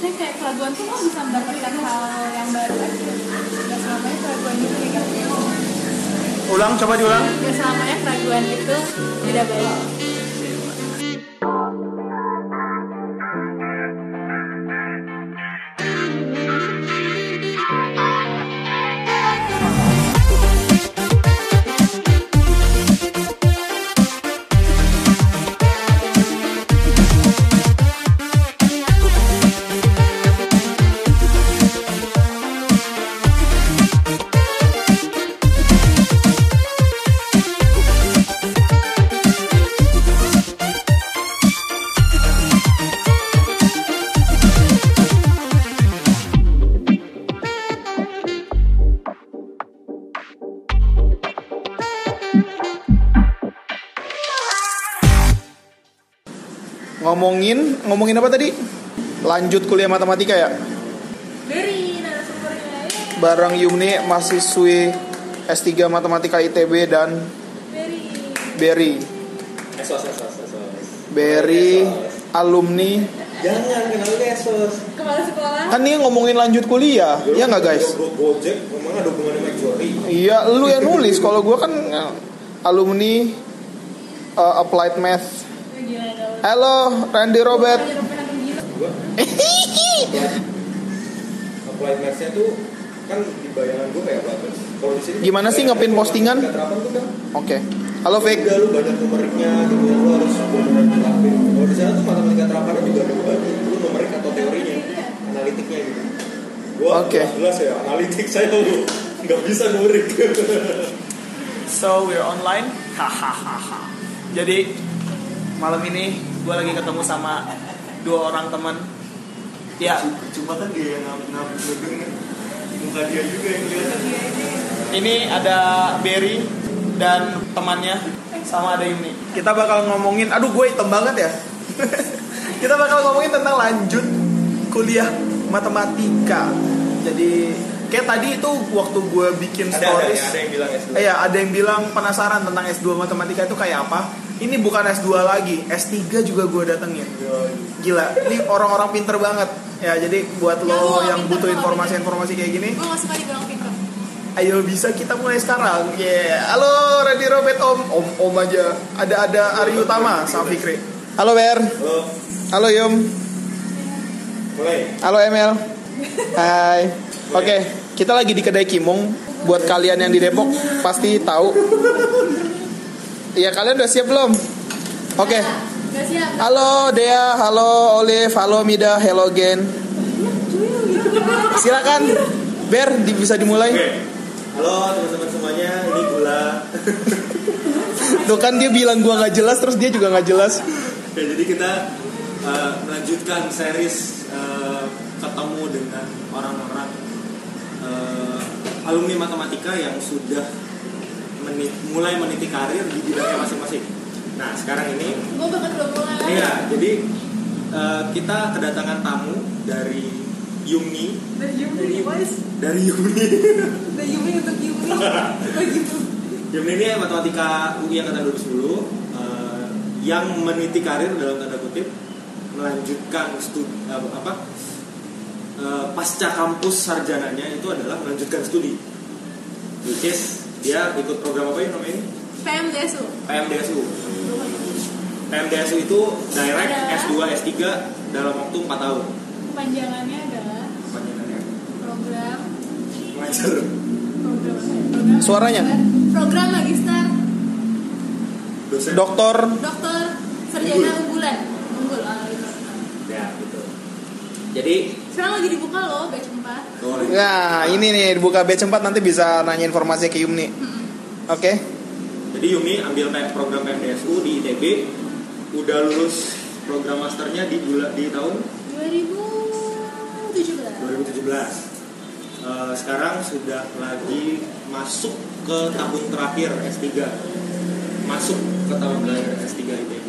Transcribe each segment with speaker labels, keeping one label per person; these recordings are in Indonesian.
Speaker 1: maksudnya kayak keraguan tuh kok bisa mendapatkan hal yang baru aja? Nggak selamanya keraguan itu negatif.
Speaker 2: Ulang, coba diulang.
Speaker 1: nggak selamanya keraguan itu tidak baik
Speaker 2: Ngomongin, ngomongin apa tadi? Lanjut kuliah matematika ya?
Speaker 1: dari narasumbernya ya
Speaker 2: Bareng Yumni, mahasiswi S3 Matematika ITB dan Berry.
Speaker 3: Esos, esos, esos.
Speaker 2: Berry, alumni.
Speaker 3: Jangan kenalin esos.
Speaker 1: kepala sekolah
Speaker 2: Kan ini ngomongin lanjut kuliah, ya nggak guys?
Speaker 3: Gojek, sama Jori.
Speaker 2: Iya, lu yang nulis. Kalau gua kan eh, alumni eh, Applied Math.
Speaker 1: gila
Speaker 2: Halo, Randy Robert.
Speaker 3: Applied maths-nya tuh kan di bayangan gue kayak applied maths. Kalau di sini
Speaker 2: Gimana sih ngepin postingan?
Speaker 3: tuh kan
Speaker 2: Oke. Halo, Fake.
Speaker 3: udah lu banyak numeriknya gitu lu harus benar-benar terapin. Kalau di sana tuh matematika terapannya juga ada bagi lu numerik atau teorinya, analitiknya gitu. Gua
Speaker 2: Oke.
Speaker 3: jelas ya, analitik saya lu nggak bisa numerik.
Speaker 2: So we're online. Hahaha. Jadi malam ini gue lagi ketemu sama dua orang teman. Ya,
Speaker 3: Cuma kan dia yang ngap-ngap muka dia juga yang kelihatan.
Speaker 2: ini ada Berry dan temannya sama ada Yuni. Kita bakal ngomongin, aduh gue hitam banget ya. Kita bakal ngomongin tentang lanjut kuliah matematika. Jadi kayak tadi itu waktu gue bikin
Speaker 3: Ada, ada,
Speaker 2: stories.
Speaker 3: ada yang bilang S2.
Speaker 2: Eh ya, ada yang bilang penasaran tentang S2 matematika itu kayak apa. Ini bukan S2 lagi, S3 juga gue datengin. Gila, ini orang-orang pinter banget. Ya, jadi buat
Speaker 1: Ya,
Speaker 2: lo yang
Speaker 1: pinter,
Speaker 2: butuh informasi-informasi kayak gini,
Speaker 1: gue gak suka dibilang pinter
Speaker 2: ayo bisa kita mulai sekarang. Yeah. Halo, Randy Robert Om. Om Om aja. Ada ada Ari Utama sama Fikri. Halo Ber.
Speaker 3: Halo,
Speaker 2: Halo Yum.
Speaker 3: mulai.
Speaker 2: Halo Emil. Hai. Oke, kita lagi di kedai Kimong. Buat kalian yang di Depok pasti tahu. Iya, kalian udah siap belum? Oke.
Speaker 1: siap
Speaker 2: Halo Dea, halo Olive, halo Mida, hello Gen. Silakan. Ber, di- bisa dimulai.
Speaker 3: Oke. Halo teman-teman semuanya, ini Gula.
Speaker 2: Tuh kan dia bilang gua nggak jelas, terus dia juga nggak jelas.
Speaker 3: Oke, jadi kita uh, melanjutkan series uh, ketemu dengan orang-orang uh, alumni matematika yang sudah menit, mulai meniti karir di bidangnya masing-masing. Nah, sekarang ini
Speaker 1: gue mulai
Speaker 3: Iya, jadi uh, kita kedatangan tamu dari Yumi,
Speaker 1: dari Yumi
Speaker 3: dari Yumi.
Speaker 1: dari Yumi. Untuk Yumi. Oh gitu.
Speaker 3: Yumi ini matematika UI angkatan 2010 uh, yang meniti karir dalam tanda kutip melanjutkan studi apa uh, pasca kampus sarjananya itu adalah melanjutkan studi. Which is dia ikut program apa ini namanya ini?
Speaker 1: PMDSU
Speaker 3: PMDSU. PMDSU itu direct
Speaker 1: Ada.
Speaker 3: S2 S3 dalam waktu 4 tahun.
Speaker 1: panjangannya adalah
Speaker 3: Panjangannya.
Speaker 1: program
Speaker 3: Ngajar.
Speaker 1: program program
Speaker 2: Suaranya?
Speaker 1: program magister
Speaker 3: Dosen.
Speaker 2: Dokter
Speaker 1: dokter sarjana unggulan unggul gitu.
Speaker 3: Ya, gitu. Jadi
Speaker 1: sekarang lagi dibuka loh batch 4
Speaker 3: boleh.
Speaker 2: Nah, ini nih dibuka batch 4 nanti bisa nanya informasi ke Yumni. Oke.
Speaker 3: Jadi Yumi ambil program PMDSU di ITB, udah lulus program masternya di bulan di tahun
Speaker 1: 2017
Speaker 3: 2017. Eh, sekarang sudah lagi masuk ke tahun terakhir S3. Masuk ke tahun terakhir S3 ITB.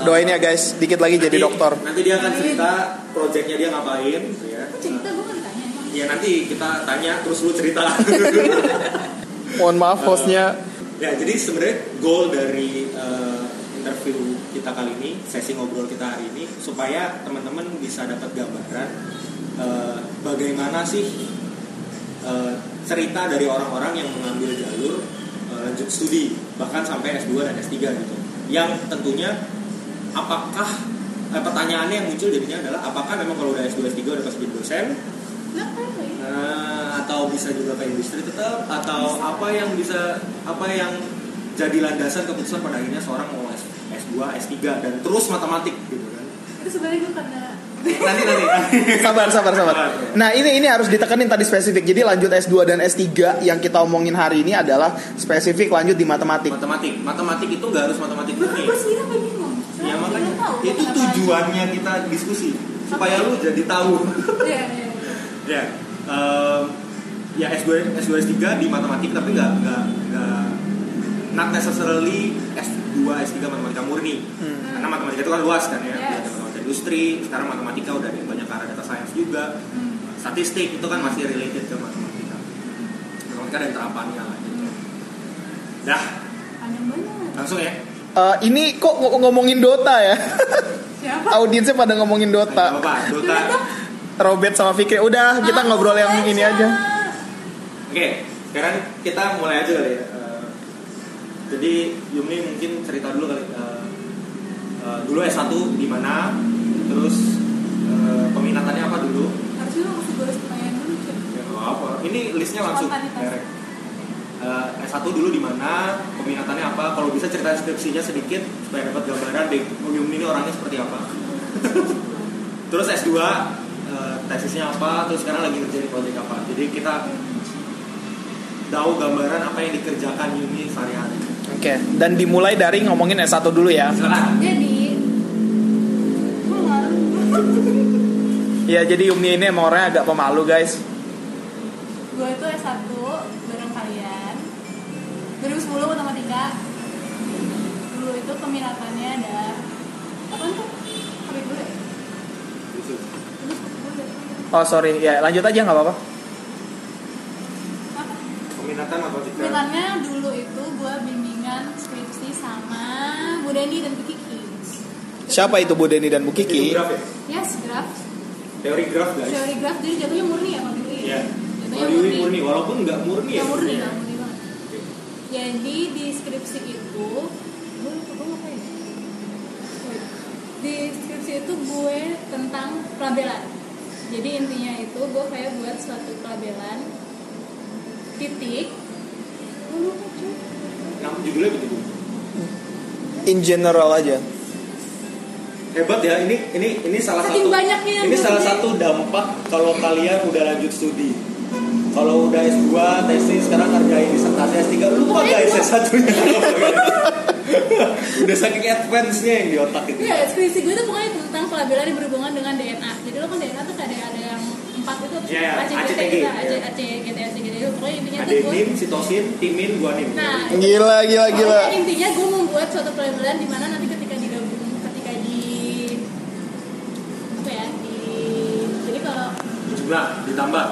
Speaker 3: Eh,
Speaker 2: Doain ya guys, dikit lagi jadi
Speaker 3: nanti-
Speaker 2: dokter.
Speaker 3: Nanti dia akan cerita proyeknya dia ngapain, ya.
Speaker 1: Kok cerita gue kan ditanya emang
Speaker 3: Ya nanti kita tanya terus lu cerita.
Speaker 2: Mohon maaf hostnya.
Speaker 3: Ya, jadi sebenarnya goal dari eh, interview kita kali ini, sesi ngobrol kita hari ini, supaya teman-teman bisa dapat gambaran eh, bagaimana sih eh, cerita dari orang-orang yang mengambil jalur eh, lanjut studi, bahkan sampai S2 dan S3 gitu. Yang tentunya apakah eh, pertanyaannya yang muncul jadinya adalah apakah memang kalau udah S2 S3 udah pasti jadi dosen
Speaker 1: ya.
Speaker 3: Nah, atau bisa juga ke industri tetap atau apa yang bisa apa yang jadi landasan keputusan pada akhirnya seorang mau S, S2, S3 dan terus matematik gitu kan.
Speaker 1: Itu sebenarnya gue karena
Speaker 3: Nanti nanti.
Speaker 2: Sabar, sabar, sabar. Nah, ini ini harus ditekanin tadi spesifik. Jadi lanjut S2 dan S3 yang kita omongin hari ini adalah spesifik lanjut di matematik.
Speaker 3: matematik. Matematik itu nggak harus matematik
Speaker 1: gue
Speaker 3: murni. Ya makanya
Speaker 1: tahu
Speaker 3: itu
Speaker 1: kenapa
Speaker 3: tujuannya kita diskusi supaya lu jadi tahu.
Speaker 1: Iya, iya. iya.
Speaker 3: ya, em, ya S2 S2 S3 di matematik tapi nggak nggak nggak not necessarily S2 S3 matematika murni.
Speaker 2: Hmm.
Speaker 3: Karena matematika itu kan luas kan ya.
Speaker 1: Yes.
Speaker 3: Ada matematika industri, sekarang matematika udah ada banyak arah data science juga.
Speaker 1: Hmm.
Speaker 3: Statistik itu kan masih related ke matematika. Matematika dan terapannya lah gitu. Dah,
Speaker 1: Panjang banget.
Speaker 3: langsung ya.
Speaker 2: Eh, ini kok ng- ngomongin Dota ya?
Speaker 1: Siapa?
Speaker 2: Audiensnya pada ngomongin Dota.
Speaker 3: apa-apa, Dota.
Speaker 2: Robert sama Fikri. Udah, kita
Speaker 1: Ah,
Speaker 2: ngobrol yang
Speaker 1: baca.
Speaker 2: ini aja.
Speaker 3: Oke, sekarang kita mulai aja kali ya. Eh, jadi Yumni mungkin cerita dulu kali. eh, eh, dulu S1 di mana, terus eh, peminatannya apa dulu?
Speaker 1: Harusnya lo masih boleh pertanyaan dulu.
Speaker 3: Ya apa. Ini listnya langsung
Speaker 1: Spontanitas.
Speaker 3: direct. Eh, S1 dulu di mana, peminatannya apa? Kalau bisa cerita deskripsinya sedikit supaya dapat gambaran deh Yumni ini orangnya seperti apa. terus S2 eh, tesisnya apa? Terus sekarang lagi ngerjain proyek apa? Jadi kita tahu gambaran apa yang dikerjakan Yumi sehari-hari.
Speaker 2: Oke, dan dimulai dari ngomongin S1 dulu ya.
Speaker 3: Silakan.
Speaker 1: Jadi.
Speaker 2: Ya, jadi Yumni ini emang orangnya agak pemalu, guys.
Speaker 1: gue itu S1 bareng kalian 2010 matematika dulu itu peminatannya ada apa tuh? Gue ya?
Speaker 2: Oh, sorry. Ya, lanjut aja nggak apa-apa.
Speaker 1: apa?
Speaker 3: Peminatan matematika.
Speaker 1: Peminatannya dulu itu gue bimbingan skripsi sama Bu Deni dan Bu Kiki
Speaker 2: Siapa itu Bu Deni dan Bu
Speaker 3: Itu
Speaker 2: Kiki?
Speaker 3: graf ya?
Speaker 1: Yes, graf
Speaker 3: Teori graf guys.
Speaker 1: Teori graf, jadi jatuhnya murni ya Pak Billy?
Speaker 3: Iya.
Speaker 1: Jatuhnya
Speaker 3: Yumi murni, walaupun nggak murni ya.
Speaker 1: Ya murni, murni Jadi di skripsi itu gue lupa gue ngapain ya? Wait. Di skripsi itu gue tentang pelabelan. Jadi intinya itu gue kayak buat suatu pelabelan titik.
Speaker 3: Nama judulnya begitu.
Speaker 2: In general aja.
Speaker 3: Hebat ya, ini ini ini salah
Speaker 1: Saking
Speaker 3: satu.
Speaker 1: banyaknya yang
Speaker 3: ini salah satu dampak kalau kalian udah lanjut studi. Kalau udah S2, tesis, sekarang ngerjain disertasi S3, lupa
Speaker 1: Pokoknya
Speaker 3: guys
Speaker 1: gua-
Speaker 3: S1 nya Udah saking advance-nya yang di otak itu.
Speaker 1: Iya, skripsi gue itu pokoknya tentang pelabelan yang berhubungan dengan DNA. Jadi lo kan DNA tuh ada ada yang empat itu
Speaker 3: iya,
Speaker 1: ACGT
Speaker 3: ACTG.
Speaker 1: AC, ACGT, ACGT itu pokoknya intinya tuh gue
Speaker 3: Adenin, sitosin, timin, guanin.
Speaker 1: Nah,
Speaker 2: Gila, gila, gila.
Speaker 1: Intinya gue membuat suatu pelabelan di mana nanti ketika digabung, ketika di apa ya di jadi kalau
Speaker 3: Jumlah ditambah.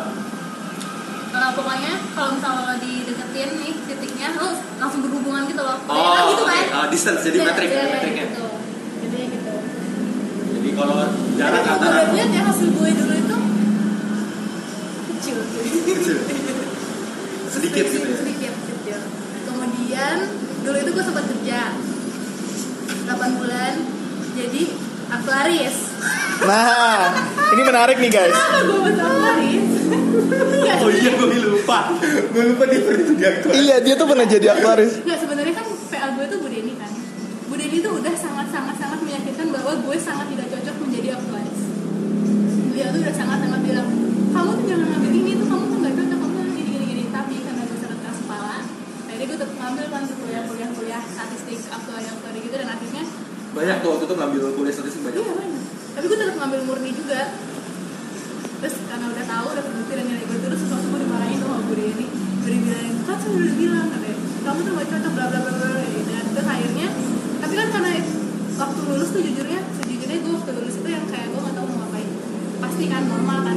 Speaker 1: Kalau pokoknya kalau misalnya lo dideketin nih titiknya lo langsung berhubungan gitu loh.
Speaker 3: Oh,
Speaker 1: Kayak gitu kan?
Speaker 3: Ah, distance, jadi
Speaker 1: Iya,
Speaker 3: metrik,
Speaker 1: iya,
Speaker 3: metriknya.
Speaker 1: Gitu. Jadi gitu.
Speaker 3: Jadi kalau jarak
Speaker 1: kalau
Speaker 3: antara
Speaker 1: gue lihat ya hasil gue dulu itu kecil.
Speaker 3: kecil. Sedikit gitu ya.
Speaker 1: Sedikit, kecil. Kemudian dulu itu gue sempat kerja 8 bulan jadi aktuaris.
Speaker 2: Nah, ini menarik nih, guys.
Speaker 3: Oh iya, gue lupa. Gue lupa dia pernah jadi aktor.
Speaker 2: Iya, dia tuh pernah jadi aktuaris.
Speaker 1: Enggak sebenarnya kan PA gue tuh Bu Deni kan. Bu Deni tuh udah sangat sangat sangat meyakinkan bahwa gue sangat tidak cocok menjadi aktuaris. Beliau tuh udah sangat sangat bilang, kamu tuh jangan ngambil ini tuh kamu tuh nggak cocok kamu tuh gini gini gini. Tapi karena gue sangat keras kepala, akhirnya gue tetap ngambil kan tuh kuliah kuliah kuliah statistik aktuari aktuari gitu dan akhirnya
Speaker 3: Banyak tuh waktu itu ngambil kuliah statistik banyak.
Speaker 1: iya banyak. Tapi gue tetap ngambil murni juga. Terus karena udah tahu udah terbukti dan nilai gue terus semua semua dimarahin sama Deni. Bu Deni bilang, kan saya udah bilang katanya, kamu tuh gak cocok bla bla bla bla bla." gitu. Dan terus akhirnya, tapi kan karena waktu lulus tuh jujurnya, sejujurnya gue waktu lulus itu yang kayak gue gak tahu mau ngapain. Pasti kan Normal kan.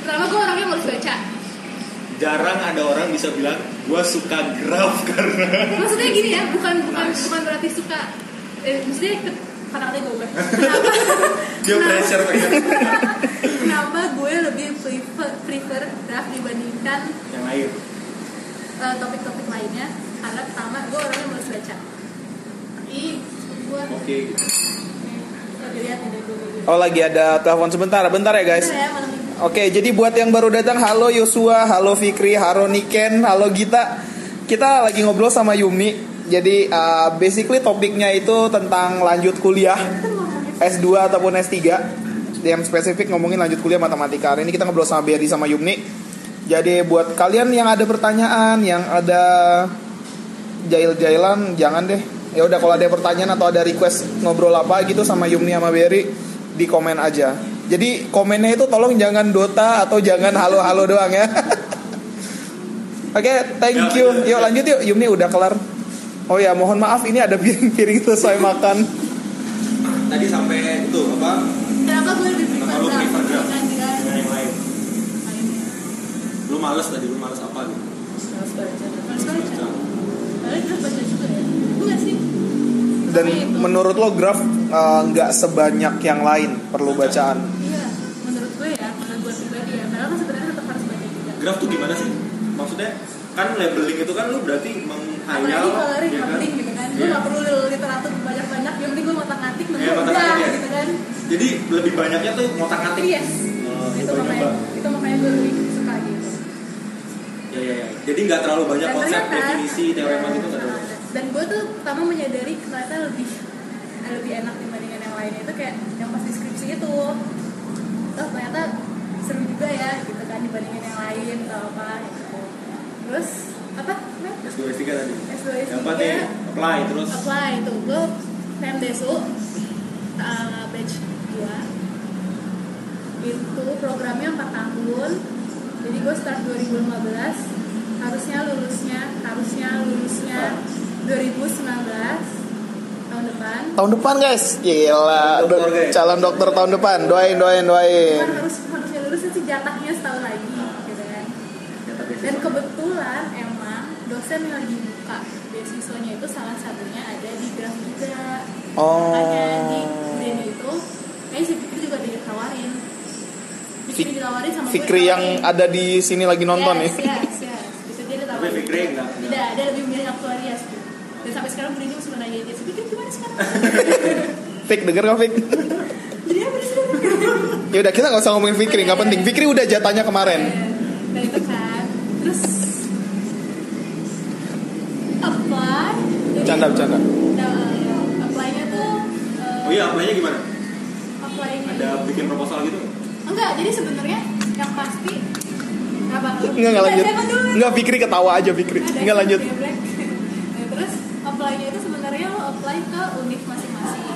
Speaker 1: Pertama gue orangnya harus baca.
Speaker 3: Jarang ada orang bisa bilang gua suka graf karena
Speaker 1: maksudnya gini ya bukan bukan bukan berarti suka. Eh, maksudnya katanya gue kenapa
Speaker 3: dia pressure pengen
Speaker 1: kenapa gue lebih prefer prefer draft dibandingkan
Speaker 3: yang lain?
Speaker 1: eh, topik-topik lainnya? Karena pertama gue orangnya harus baca. Ih gue
Speaker 3: oke
Speaker 1: ada gue
Speaker 2: Oh lagi ada telepon sebentar, bentar ya guys.
Speaker 1: ya malam ini
Speaker 2: Oke, jadi buat yang baru datang, halo Yosua, halo Fikri, halo Niken, halo Gita. Kita lagi ngobrol sama Yumi. Jadi uh, basically topiknya itu tentang lanjut kuliah S2 ataupun S3. Yang spesifik ngomongin lanjut kuliah matematika. Hari ini kita ngobrol sama Berry sama Yumi. Jadi buat kalian yang ada pertanyaan, yang ada jail-jailan, jangan deh. Ya udah kalau ada pertanyaan atau ada request ngobrol apa gitu sama Yumi sama Berry di komen aja. Jadi komennya itu tolong jangan Dota atau jangan halo-halo doang ya. Oke, thank you. Yuk lanjut yuk. Yumi udah kelar. Oh ya, mohon maaf ini ada piring-piring selesai makan.
Speaker 3: tadi sampai itu apa
Speaker 1: kenapa gue lebih prefer
Speaker 3: Kenapa lu prefer draft? dengan yang lain
Speaker 1: lainnya
Speaker 3: lu males tadi lu males apa gitu
Speaker 1: Males baca Males baca baca
Speaker 2: Dan menurut lo graf uh, nggak sebanyak yang lain perlu bacaan.
Speaker 1: Iya, menurut gue ya, menurut gue pribadi ya. Padahal kan sebenarnya tetap harus baca juga.
Speaker 3: graf tuh gimana sih maksudnya kan labeling itu kan lu berarti menghayal
Speaker 1: Apalagi coloring,
Speaker 3: ya kan?
Speaker 1: labeling gitu kan. Gue
Speaker 3: Iya.
Speaker 1: gak perlu literatur banyak-banyak, yang penting gue ngotak ngatik,
Speaker 3: Iya,
Speaker 1: menurut
Speaker 3: ngotak
Speaker 1: udah
Speaker 3: ngatik ya.
Speaker 1: gitu kan.
Speaker 3: jadi lebih banyaknya tuh ngotak ngatik
Speaker 1: Yes,
Speaker 3: Oh,
Speaker 1: itu
Speaker 3: gitu,
Speaker 1: makanya, itu makanya gue lebih suka gitu.
Speaker 3: ya ya ya jadi nggak terlalu banyak
Speaker 1: Dan
Speaker 3: konsep
Speaker 1: ternyata-
Speaker 3: definisi teorema gitu ada
Speaker 1: Dan gue tuh pertama menyadari ternyata lebih lebih enak dibandingkan yang lainnya itu kayak yang pas deskripsi itu. Oh ternyata seru juga ya gitu kan dibandingin yang lain atau apa gitu. Terus apa? Matt?
Speaker 3: S2 S3 tadi
Speaker 1: S2 S3
Speaker 3: dapat nih apply terus
Speaker 1: apply itu gue PMDSU uh, batch 2 itu programnya 4 tahun jadi gue start 2015 harusnya lulusnya harusnya lulusnya 2019 tahun depan
Speaker 2: Tahun depan guys, gila,
Speaker 3: Dokter,
Speaker 2: do-
Speaker 3: guys.
Speaker 2: calon dokter tahun depan, doain, doain, doain.
Speaker 1: Cuman harus harusnya lulusnya sih jatahnya setahun lagi gitu kan dan kebetulan emang dosen yang lagi buka beasiswanya itu salah satunya ada di Graf juga
Speaker 2: Oh.
Speaker 1: makanya di itu kayaknya si Fikri juga ditawarin Fikri
Speaker 2: Fik-
Speaker 1: ditawarin sama
Speaker 2: Fikri yang ada di sini lagi nonton
Speaker 1: yes,
Speaker 2: nih.
Speaker 1: yes, yes. Itu dia ditawarin
Speaker 3: Tapi Fikri enggak,
Speaker 1: tidak ada lebih milih aktuarias gitu. Dan sampai sekarang Brand masih menanya dia Fikri gimana sekarang
Speaker 2: Fik, denger gak Fik?
Speaker 1: jadi apa sih
Speaker 2: Ya udah kita nggak usah ngomongin Fikri, nggak penting. Fikri udah jatahnya kemarin.
Speaker 1: Nah itu kan Terus Apply
Speaker 2: Canda, bercanda.
Speaker 1: Nah, Apply-nya tuh eh,
Speaker 3: oh iya apply-nya gimana
Speaker 1: Apply-nya
Speaker 3: ada bikin proposal gitu
Speaker 1: Enggak, jadi sebenarnya yang pasti?
Speaker 2: Enggak, enggak lanjut. Enggak Fikri ketawa aja Fikri. Enggak lanjut.
Speaker 1: Apply-nya itu sebenarnya lo apply ke univ masing-masing.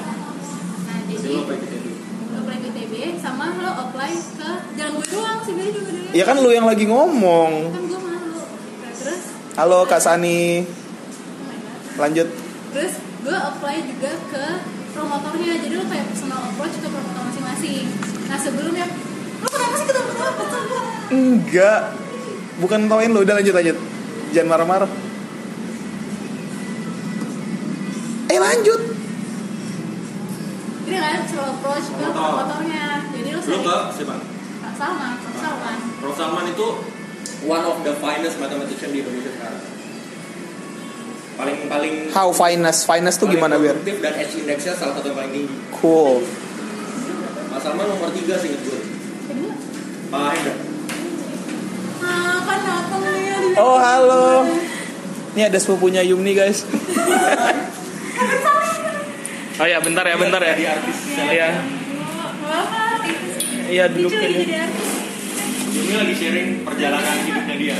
Speaker 1: Nah,
Speaker 3: jadi lo
Speaker 1: lo apply ke ITB sama lo apply ke jangan gue doang sih gue juga dari
Speaker 2: Ya kan lu yang lagi ngomong.
Speaker 1: kan gue malu. Nah, terus
Speaker 2: Halo Kak Sani,
Speaker 1: oh
Speaker 2: lanjut.
Speaker 1: Terus gue apply juga ke promotornya jadi lo kayak personal approach ke promotor masing-masing nah sebelumnya lo kenapa sih ketemu pacar gue
Speaker 2: Enggak. Bukan tauin lo, udah lanjut lanjut. Jangan marah-marah. Lanjut.
Speaker 1: jadi kan personal approach ke promotornya jadi
Speaker 3: Lu
Speaker 1: sering
Speaker 3: ke siapa?
Speaker 1: Kak Salman Kak Salman
Speaker 3: Prof Salman itu one of the finest mathematician di Indonesia sekarang. Paling paling
Speaker 2: How finest? Finest tuh gimana biar?
Speaker 3: dan edge indexnya salah satu yang paling tinggi.
Speaker 2: Cool.
Speaker 3: Mas Salman nomor 3 sih gue.
Speaker 1: kedua
Speaker 3: Pak Hendra.
Speaker 1: ah kan datang nih ya
Speaker 2: Oh halo. Ini ada sepupunya Yumni guys. oh ya bentar ya bentar ya. Iya. Iya
Speaker 1: lucu lagi
Speaker 2: ini.
Speaker 1: jadi artis
Speaker 3: Ini lagi sharing perjalanan hidupnya dia.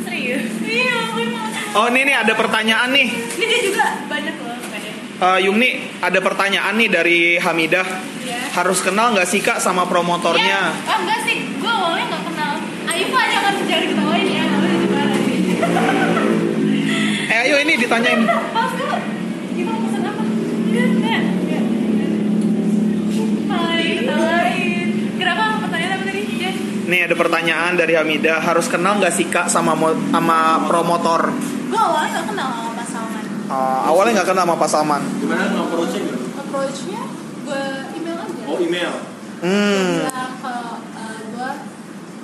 Speaker 1: serius iya
Speaker 2: Oh ini nih ada pertanyaan nih.
Speaker 1: ini dia juga banyak loh
Speaker 2: Eh, Yumni ada pertanyaan nih dari Hamidah.
Speaker 1: Iya.
Speaker 2: Harus kenal nggak sih kak sama promotornya?
Speaker 1: Ya, oh enggak sih, gue awalnya nggak kenal. Ayo pak jangan jangan diketawain ya, di?
Speaker 2: Eh ayo ini ditanyain. Nih ada pertanyaan dari Hamidah. Harus kenal nggak sih kak sama mo- sama promotor?
Speaker 1: Gue awalnya nggak kenal sama Pak Salman.
Speaker 2: Eh, awalnya nggak kenal sama Pak Salman.
Speaker 3: Gimana approach-nya?
Speaker 1: Approach-nya gue email aja.
Speaker 3: Oh email.
Speaker 2: Hmm.
Speaker 1: bilang kalau gue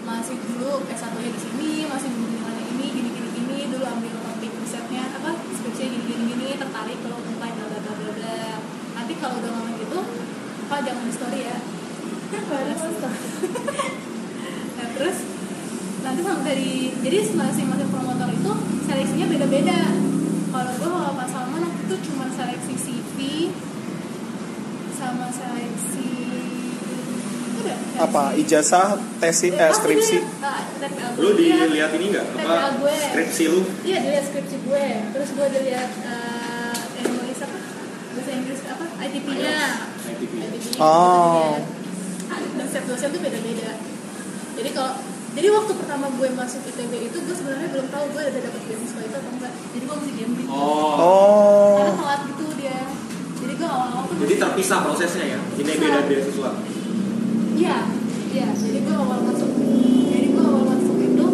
Speaker 1: masih dulu S1 nya di sini masih di mana ini gini gini gini dulu ambil topik risetnya apa skripsi gini gini gini tertarik kalau mulai bla bla bla bla bla nanti kalau udah ngomong gitu pak jangan di story ya balas story nah terus nanti sama dari jadi masing-masing promotor itu seleksinya beda-beda kalau gue kalau Pak Salman waktu itu cuma seleksi CV sama seleksi udah
Speaker 2: Apa ijazah, tesis, eh, skripsi?
Speaker 3: Lu dilihat ini enggak?
Speaker 1: TPA
Speaker 3: Apa
Speaker 1: gue.
Speaker 3: skripsi lu?
Speaker 1: iya dilihat skripsi gue terus gue udah lihat eh, yang nulis apa bahasa Inggris apa ITP-nya
Speaker 3: ITP.
Speaker 1: ITP-nya
Speaker 2: Oh.
Speaker 1: dan setiap dosen tuh beda-beda jadi kalau jadi waktu pertama gue masuk ITB itu gue sebenarnya belum tahu gue udah dapet beasiswa itu atau enggak jadi gue masih gambling
Speaker 3: Oh.
Speaker 2: Oh.
Speaker 1: karena telat gitu dia jadi gue awal-awal tuh
Speaker 3: Jadi terpisah prosesnya ya. Ini beda beasiswa.
Speaker 1: Iya, iya. Jadi gue awal masuk, jadi gue awal masuk itu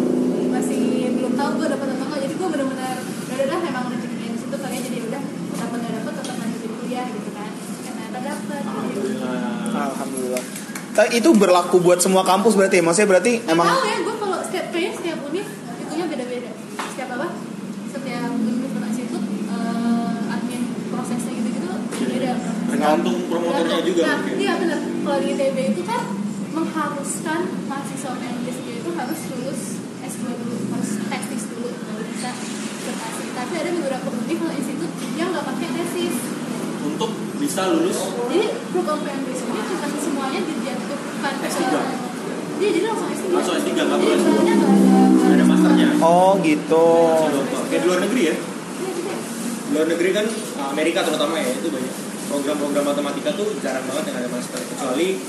Speaker 1: masih belum tahu gue dapat atau enggak. Jadi gue benar-benar ya udah memang rezekinya di situ kali jadi udah dapat nggak dapat tetap lanjutin kuliah gitu kan. Ternyata dapat.
Speaker 3: Alhamdulillah.
Speaker 2: Alhamdulillah. Tapi itu berlaku buat semua kampus berarti ya? Maksudnya berarti
Speaker 1: Emang
Speaker 2: emang
Speaker 1: tahu ya gue kalau setiap kayaknya setiap univ itunya beda-beda. Setiap apa? Setiap univ atau institut eh, admin prosesnya gitu-gitu beda.
Speaker 3: Tergantung promotornya
Speaker 1: Nah,
Speaker 3: juga
Speaker 1: Nah,
Speaker 3: mungkin.
Speaker 1: iya benar. Kalau di ITB itu kan mengharuskan mahasiswa UNBSD itu harus lulus S2 dulu, harus tesis dulu, baru bisa berhasil. Tapi ada beberapa univ kalau institut yang nggak pakai tesis.
Speaker 3: Untuk bisa lulus
Speaker 1: Jadi program PMBSD ini bukan semuanya dijatuhkan ke
Speaker 3: S3.
Speaker 1: Iya, jadi langsung S3.
Speaker 3: Langsung S3, nggak perlu
Speaker 1: Jadi
Speaker 3: S2.
Speaker 1: sebenarnya nggak ada,
Speaker 3: masternya.
Speaker 2: Oh gitu.
Speaker 3: Kayak di luar negeri ya. Di luar negeri kan Amerika terutama ya itu banyak program-program matematika tuh jarang banget yang ada master kecuali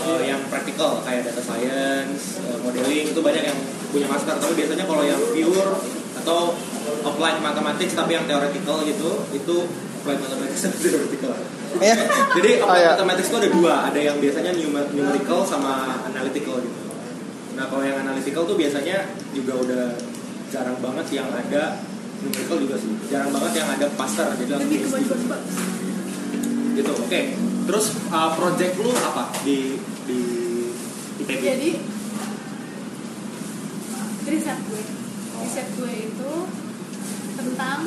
Speaker 3: eh, yang praktikal kayak data science, eh, modeling itu banyak yang punya master tapi biasanya kalau yang pure atau applied mathematics tapi yang theoretical gitu itu applied mathematics dan theoretical
Speaker 2: Ya.
Speaker 3: jadi
Speaker 2: Oh,
Speaker 3: applied
Speaker 2: ya.
Speaker 3: mathematics itu ada dua ada yang biasanya numer- numerical sama analytical gitu nah kalau yang analytical tuh biasanya juga udah jarang banget yang ada numerical juga sih jarang banget yang ada pasar
Speaker 1: ke
Speaker 3: PhD.
Speaker 1: baju baju.
Speaker 3: gitu oke terus uh, project lu apa di di ITB
Speaker 1: Jadi riset gue, riset gue itu tentang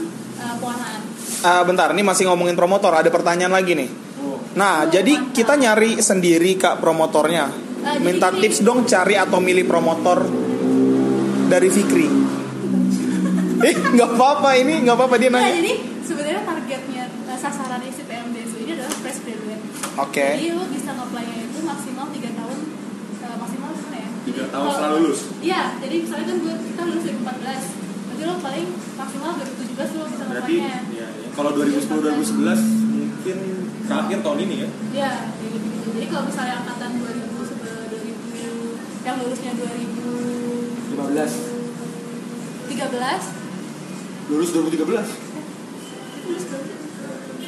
Speaker 1: uh, pewarnaan.
Speaker 2: Ah, bentar, ini masih ngomongin promotor. Ada pertanyaan lagi nih.
Speaker 3: oh.
Speaker 2: Nah, jadi kita nyari sendiri kak promotornya.
Speaker 1: Jadi
Speaker 2: Minta
Speaker 1: gini.
Speaker 2: tips dong cari atau milih promotor dari Fikri. Eh, nggak apa-apa ini, nggak apa-apa dia
Speaker 1: Nah,
Speaker 2: nanya.
Speaker 1: jadi sebenarnya targetnya uh, sasaran isi PMDSU ini adalah fresh graduate.
Speaker 2: Oke.
Speaker 1: Jadi lo bisa nge-apply-nya itu maksimal 3 tahun uh, maksimal mana ya?
Speaker 3: Tiga
Speaker 1: Jadi
Speaker 3: tahun
Speaker 1: kalau-
Speaker 3: setelah lulus?
Speaker 1: Iya, jadi misalnya kan gue kita lulus 2014. Berarti lo paling maksimal 2017 lo bisa
Speaker 3: berarti ya, ya. kalau 2010 2011 mungkin terakhir tahun ini ya
Speaker 1: Iya, kayak gitu. Jadi kalau misalnya angkatan 2000 sebelum 2000 yang lulusnya 2013
Speaker 3: 15 lulus 2013
Speaker 1: lulus berapa?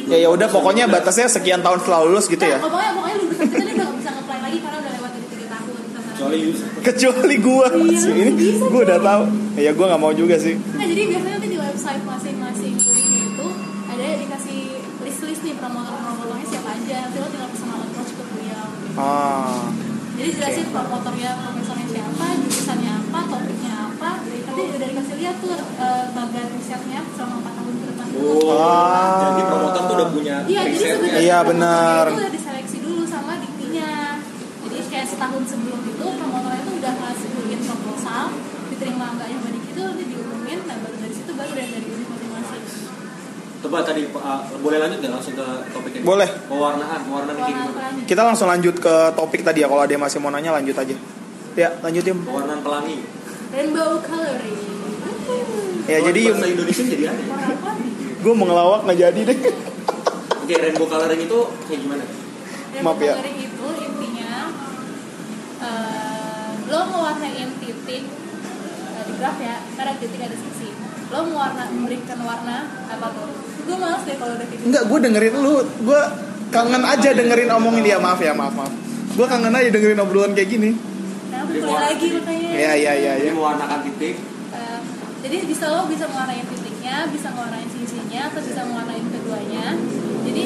Speaker 2: ya ya udah pokoknya batasnya sekian tahun setelah lulus gitu ya.
Speaker 1: Nah, pokoknya pokoknya lulusan kita dia udah gak bisa nge-apply lagi karena udah lewat dari tiga tahun.
Speaker 3: Kecuali
Speaker 2: gua
Speaker 1: Iya,
Speaker 2: sih ini gua udah tahu. Ya gua nggak mau juga sih.
Speaker 1: Nah jadi biasanya nanti di website masing-masing kuliah itu ada dikasih list-list nih promotor-promotornya siapa aja. Nanti lo tinggal pesan approach ke beliau.
Speaker 2: Ah
Speaker 1: jadi jelasin promotornya profesornya siapa jurusannya apa topiknya apa nanti udah dikasih lihat tuh eh, bagian risetnya selama 4 tahun ke depan
Speaker 3: oh
Speaker 2: Ah.
Speaker 3: jadi promotor tuh udah punya
Speaker 1: Iya, jadi
Speaker 3: risetnya
Speaker 1: sebenarnya
Speaker 2: Iya, benar.
Speaker 1: Itu udah diseleksi dulu sama diktinya. Jadi kayak setahun sebelum itu promotornya itu udah ngasihin proposal, diterima enggaknya sama dikti itu nanti diumumin, nah baru dari situ baru dari dari.
Speaker 3: Coba tadi uh, boleh lanjut nggak langsung ke topik ini
Speaker 2: Boleh.
Speaker 3: pewarnaan pewarnaan kayak gimana
Speaker 2: kita langsung lanjut ke topik tadi ya kalau ada yang masih mau nanya lanjut aja ya lanjut Yum
Speaker 3: pewarnaan pelangi
Speaker 1: Rainbow coloring.
Speaker 2: ya jadi
Speaker 3: bahasa Indonesia jadi ya?
Speaker 1: Pelangi.
Speaker 2: gue mau ngelawak nggak jadi deh
Speaker 3: oke rainbow coloring itu kayak gimana
Speaker 1: Rainbow
Speaker 2: Maaf ya.
Speaker 1: coloring itu intinya eh, lo mewarnain titik eh, di graf ya, karena titik ada sisi. Lo mewarna memberikan warna apa tuh? Gue males deh kalau udah kayak gitu.
Speaker 2: Enggak, gue dengerin lu, gue kangen aja dengerin omongin dia maaf ya maaf maaf. Gue kangen aja dengerin obrolan kayak gini.
Speaker 1: Nah, aku kuliah lagi makanya.
Speaker 2: Iya iya iya
Speaker 3: jadi
Speaker 2: ya.
Speaker 3: mewarnakan titik
Speaker 1: Eh, jadi bisa lo bisa mewarnain titiknya, bisa mewarnain sisinya, atau bisa mewarnain keduanya. Jadi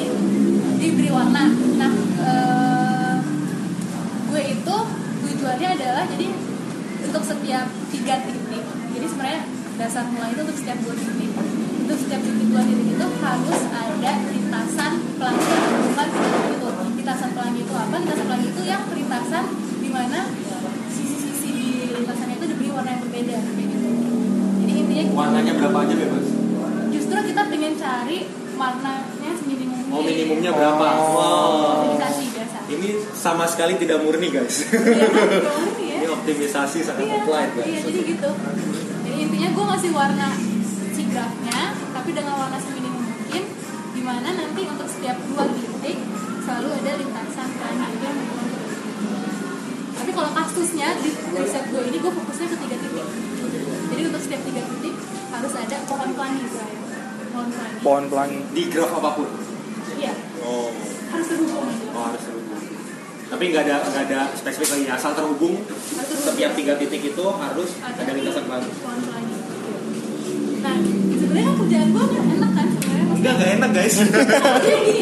Speaker 1: diberi warna. Nah, eh, gue itu tujuannya adalah jadi untuk setiap tiga titik. Jadi sebenarnya dasar mulai itu untuk setiap dua titik. Untuk setiap titik dua titik itu harus ada lintasan pelangi bukan itu. Lintasan pelangi itu apa? Lintasan pelangi itu yang perlintasan di mana sisi-sisi di lintasannya itu diberi warna yang berbeda kayak gitu. Jadi intinya
Speaker 3: warnanya berapa aja bebas
Speaker 1: justru kita pengen cari warnanya mungkin.
Speaker 3: oh minimumnya berapa
Speaker 2: Oh.
Speaker 3: wow
Speaker 1: Optimisasi biasa.
Speaker 3: ini sama sekali tidak murni guys
Speaker 1: Iya kan? Ya.
Speaker 3: ini optimisasi sangat
Speaker 1: Iya,
Speaker 3: applied guys
Speaker 1: iya jadi gitu. Intinya gue ngasih warna si grafnya, tapi dengan warna seminim mungkin, di mana nanti untuk setiap dua titik selalu ada lintasan itu yang Tapi kalau kasusnya di riset gue ini gue fokusnya ke tiga titik. Jadi untuk setiap tiga titik harus ada pohon pelangi. Pohon pelangi.
Speaker 2: Pohon pelangi.
Speaker 3: di graf apa pun
Speaker 1: Iya,
Speaker 3: oh
Speaker 1: harus terhubung.
Speaker 3: oh harus terhubung tapi nggak ada nggak ada spesifik lagi asal terhubung setiap tiga titik itu harus ada lintasan pelangi
Speaker 1: pohon pelangi. Nah, sebenarnya kan kerjaan gue kan enak kan sebenarnya.
Speaker 3: enggak nggak enak guys
Speaker 1: gini,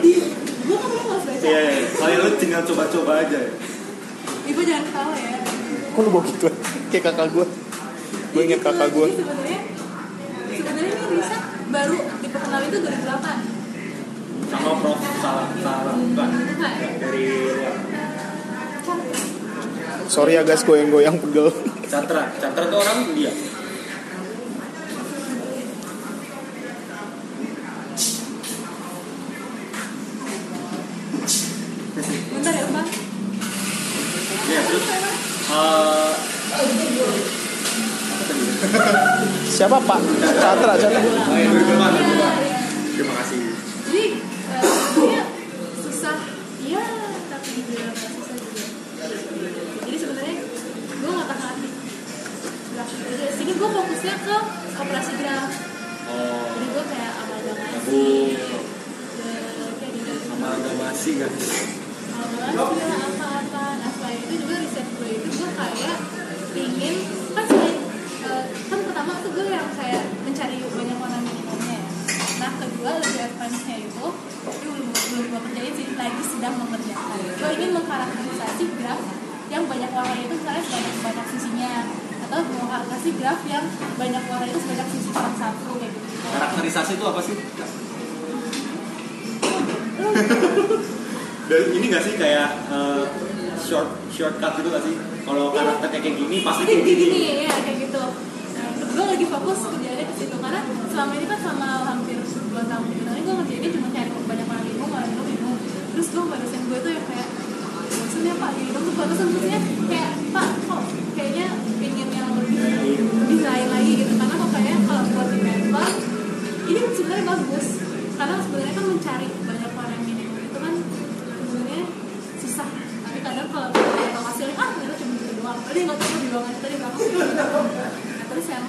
Speaker 1: di, gue kan memang harus baca.
Speaker 3: iya iya soalnya lu tinggal coba-coba aja
Speaker 1: Ibu jangan ketawa ya.
Speaker 2: Kok lu bawa gitu? Kayak kakak gue. Gue inget kakak gue.
Speaker 1: Jadi sebenarnya sebenarnya ini bisa baru diperkenalkan itu 2008.
Speaker 3: Sama prof salah salah bukan dari luar
Speaker 2: Sorry ya guys, goyang-goyang pegel.
Speaker 3: Chandra Chandra tuh orang dia
Speaker 1: Bentar ya, Bang.
Speaker 3: ya terus eh, tadi
Speaker 2: Siapa Pak? Chandra, Chandra.
Speaker 1: Itu itu belum belum gue kerjain sih lagi sedang mengerjakan. Gue ingin mengkarakterisasi graf yang banyak warna itu misalnya sebanyak banyak sisinya atau mengkarakterisasi graf yang banyak warna itu sebanyak sisi satu kayak gitu.
Speaker 3: karakterisasi itu apa sih Dan ini gak sih kayak eh, short shortcut gitu gak sih kalau karakternya kayak gini pasti kayak
Speaker 1: gini,
Speaker 3: gini
Speaker 1: ya kayak gitu. Nah, gue lagi fokus kerjanya ke situ karena selama ini kan sama hampir dua tahun. Ini gue ngerjainnya cuma cari banyak orang minum, orang minum, minum. Terus gue dosen gue tuh yang kayak bosan ya pak gitu terus pada dosen maksudnya kayak pak kok kayaknya pengen yang lebih lebih lain lagi gitu. Karena kok kayak kalau buat di paper ini sebenarnya bagus. Karena sebenarnya kan mencari banyak orang yang minum itu kan sebenarnya susah. Tapi kadang kalau kita tahu hasilnya ah ternyata cuma gitu doang. Tadi nggak tahu di ruangan tadi belakang nah, terus yang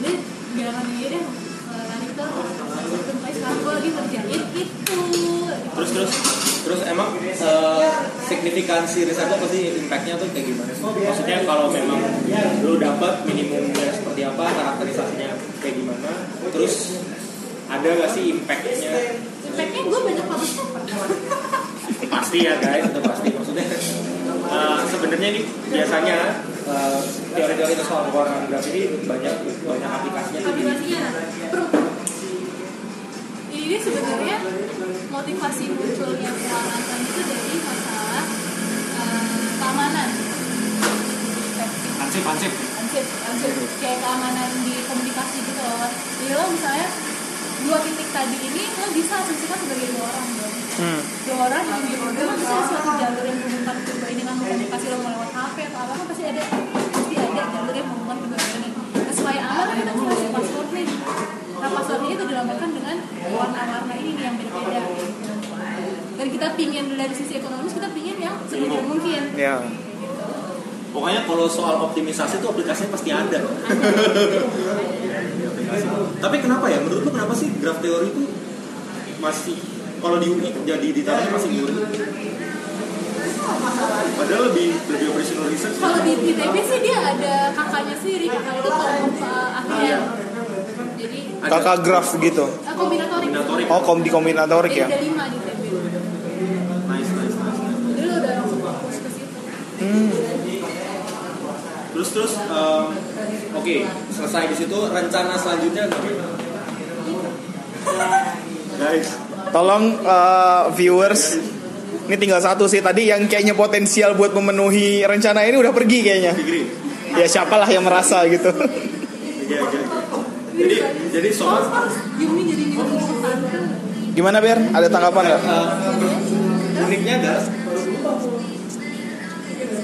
Speaker 1: jadi jangan ini deh eh, lari ke gue lagi ngerjain itu.
Speaker 3: Terus terus terus emang eh, signifikansi riset lo pasti impactnya tuh kayak gimana sih? maksudnya kalau memang lo dapat minimumnya seperti apa karakterisasinya kayak gimana? Terus ada gak sih impactnya?
Speaker 1: Impactnya gue banyak publish paper
Speaker 3: pasti ya guys itu pasti. Maksudnya eh, sebenarnya ini biasanya eh, teori-teori soal pewarnaan graf ini banyak banyak aplikasinya
Speaker 1: aplikasinya ini sebenarnya motivasi munculnya pewarnaan itu dari masalah eh, keamanan.
Speaker 3: Ansip ansip.
Speaker 1: Ansip ansip. Kayak keamanan di komunikasi gitu loh. Jadi lo misalnya dua titik tadi ini lo bisa asumsikan sebagai dua orang dong.
Speaker 2: Hmm.
Speaker 1: dua orang yang berbeda lo bisa suatu jalur yang menghubungkan kedua ini kan komunikasi lo mau lewat HP atau apa kan pasti ada pasti ada jalur yang menghubungkan kedua ini. Nah, supaya aman kita nih nah passwordnya itu dilambangkan dengan warna-warna ini nih yang berbeda dan kita pingin dari sisi ekonomis kita pingin yang semudah mungkin
Speaker 2: Ya.
Speaker 3: Pokoknya kalau soal optimisasi itu aplikasinya pasti ada. Tapi kenapa ya? Menurut lu kenapa sih graph teori itu masih kalau di UI jadi ditaruhnya masih murni? Padahal lebih lebih operational research.
Speaker 1: Kalau di ITB sih dia ada kakaknya sendiri, kakak itu uh, akhir. Jadi.
Speaker 2: Kakak graf gitu.
Speaker 1: uh, kombinatorik.
Speaker 3: Kombinatorik.
Speaker 2: Oh, kom di kombinatorik ya.
Speaker 1: ada lima di ITB.
Speaker 3: Nice, nice, nice.
Speaker 1: Jadi lo udah langsung fokus ke situ.
Speaker 3: Terus terus, em, oke selesai di situ rencana selanjutnya? Guys,
Speaker 2: Tolong eh, viewers ini tinggal satu sih tadi yang kayaknya potensial buat memenuhi rencana ini udah pergi kayaknya. Ya siapalah yang merasa gitu.
Speaker 3: Jadi jadi soal.
Speaker 2: Gimana Ber? Ada tanggapan nggak?
Speaker 3: Eh, uniknya adalah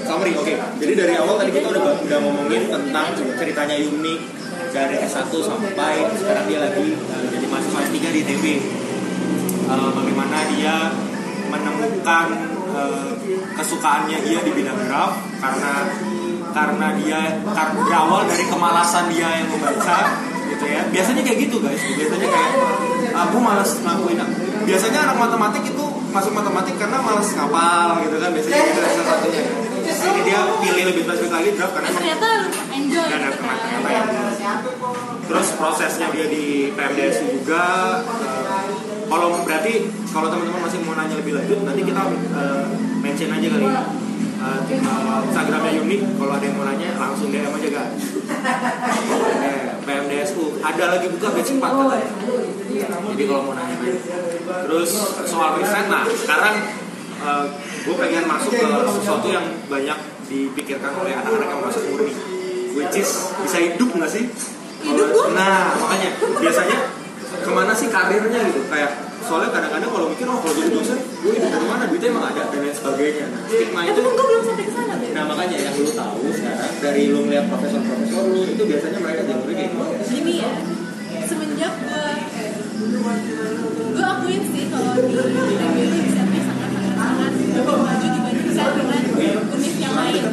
Speaker 3: summary oke jadi dari awal tadi kita udah udah ngomongin tentang ceritanya Yuni dari S1 sampai sekarang dia lagi eh, jadi mahasiswa S3 di ITB Eh, bagaimana dia menemukan kesukaannya dia di bidang graf karena karena dia kar berawal dari kemalasan dia yang membaca gitu ya. Biasanya kayak gitu guys. Biasanya kayak aku malas ngelakuin biasanya anak matematik itu masuk matematik karena malas ngapal gitu kan biasanya itu salah satunya. Ini dia pilih lebih spesifik lagi graf karena
Speaker 1: ternyata enjoy
Speaker 3: dan
Speaker 1: gitu kan.
Speaker 3: ternyata ya. Terus prosesnya dia di PMDS juga eh, kalau berarti kalau teman-teman masih mau nanya lebih lanjut nanti kita eh, mention aja kali ya. Eh, Instagramnya Yuni kalau ada yang mau nanya langsung DM aja guys PMDSU ada lagi buka batch 4 katanya? jadi kalau mau nanya terus soal riset nah sekarang gue pengen masuk ke sesuatu yang banyak dipikirkan oleh anak-anak yang masuk murni which is bisa hidup nggak sih?
Speaker 1: Hidup
Speaker 3: nah makanya biasanya ke mana sih karirnya gitu? Kayak soalnya kadang-kadang kalau mikir oh kalau jadi dosen gue hidup dari mana? Duitnya emang ada dan lain sebagainya. Nah, stigma
Speaker 1: Eh,
Speaker 3: itu
Speaker 1: kan gue belum sampai ke sana,
Speaker 3: nah makanya yang lu tahu sekarang dari lu ngeliat profesor-profesor lu itu biasanya mereka jalurnya kayak gimana?
Speaker 1: Gini ya, semenjak gue gue akuin sih kalau di ITB itu risetnya sangat-sangat lebih maju dibanding riset dengan univ yang lain.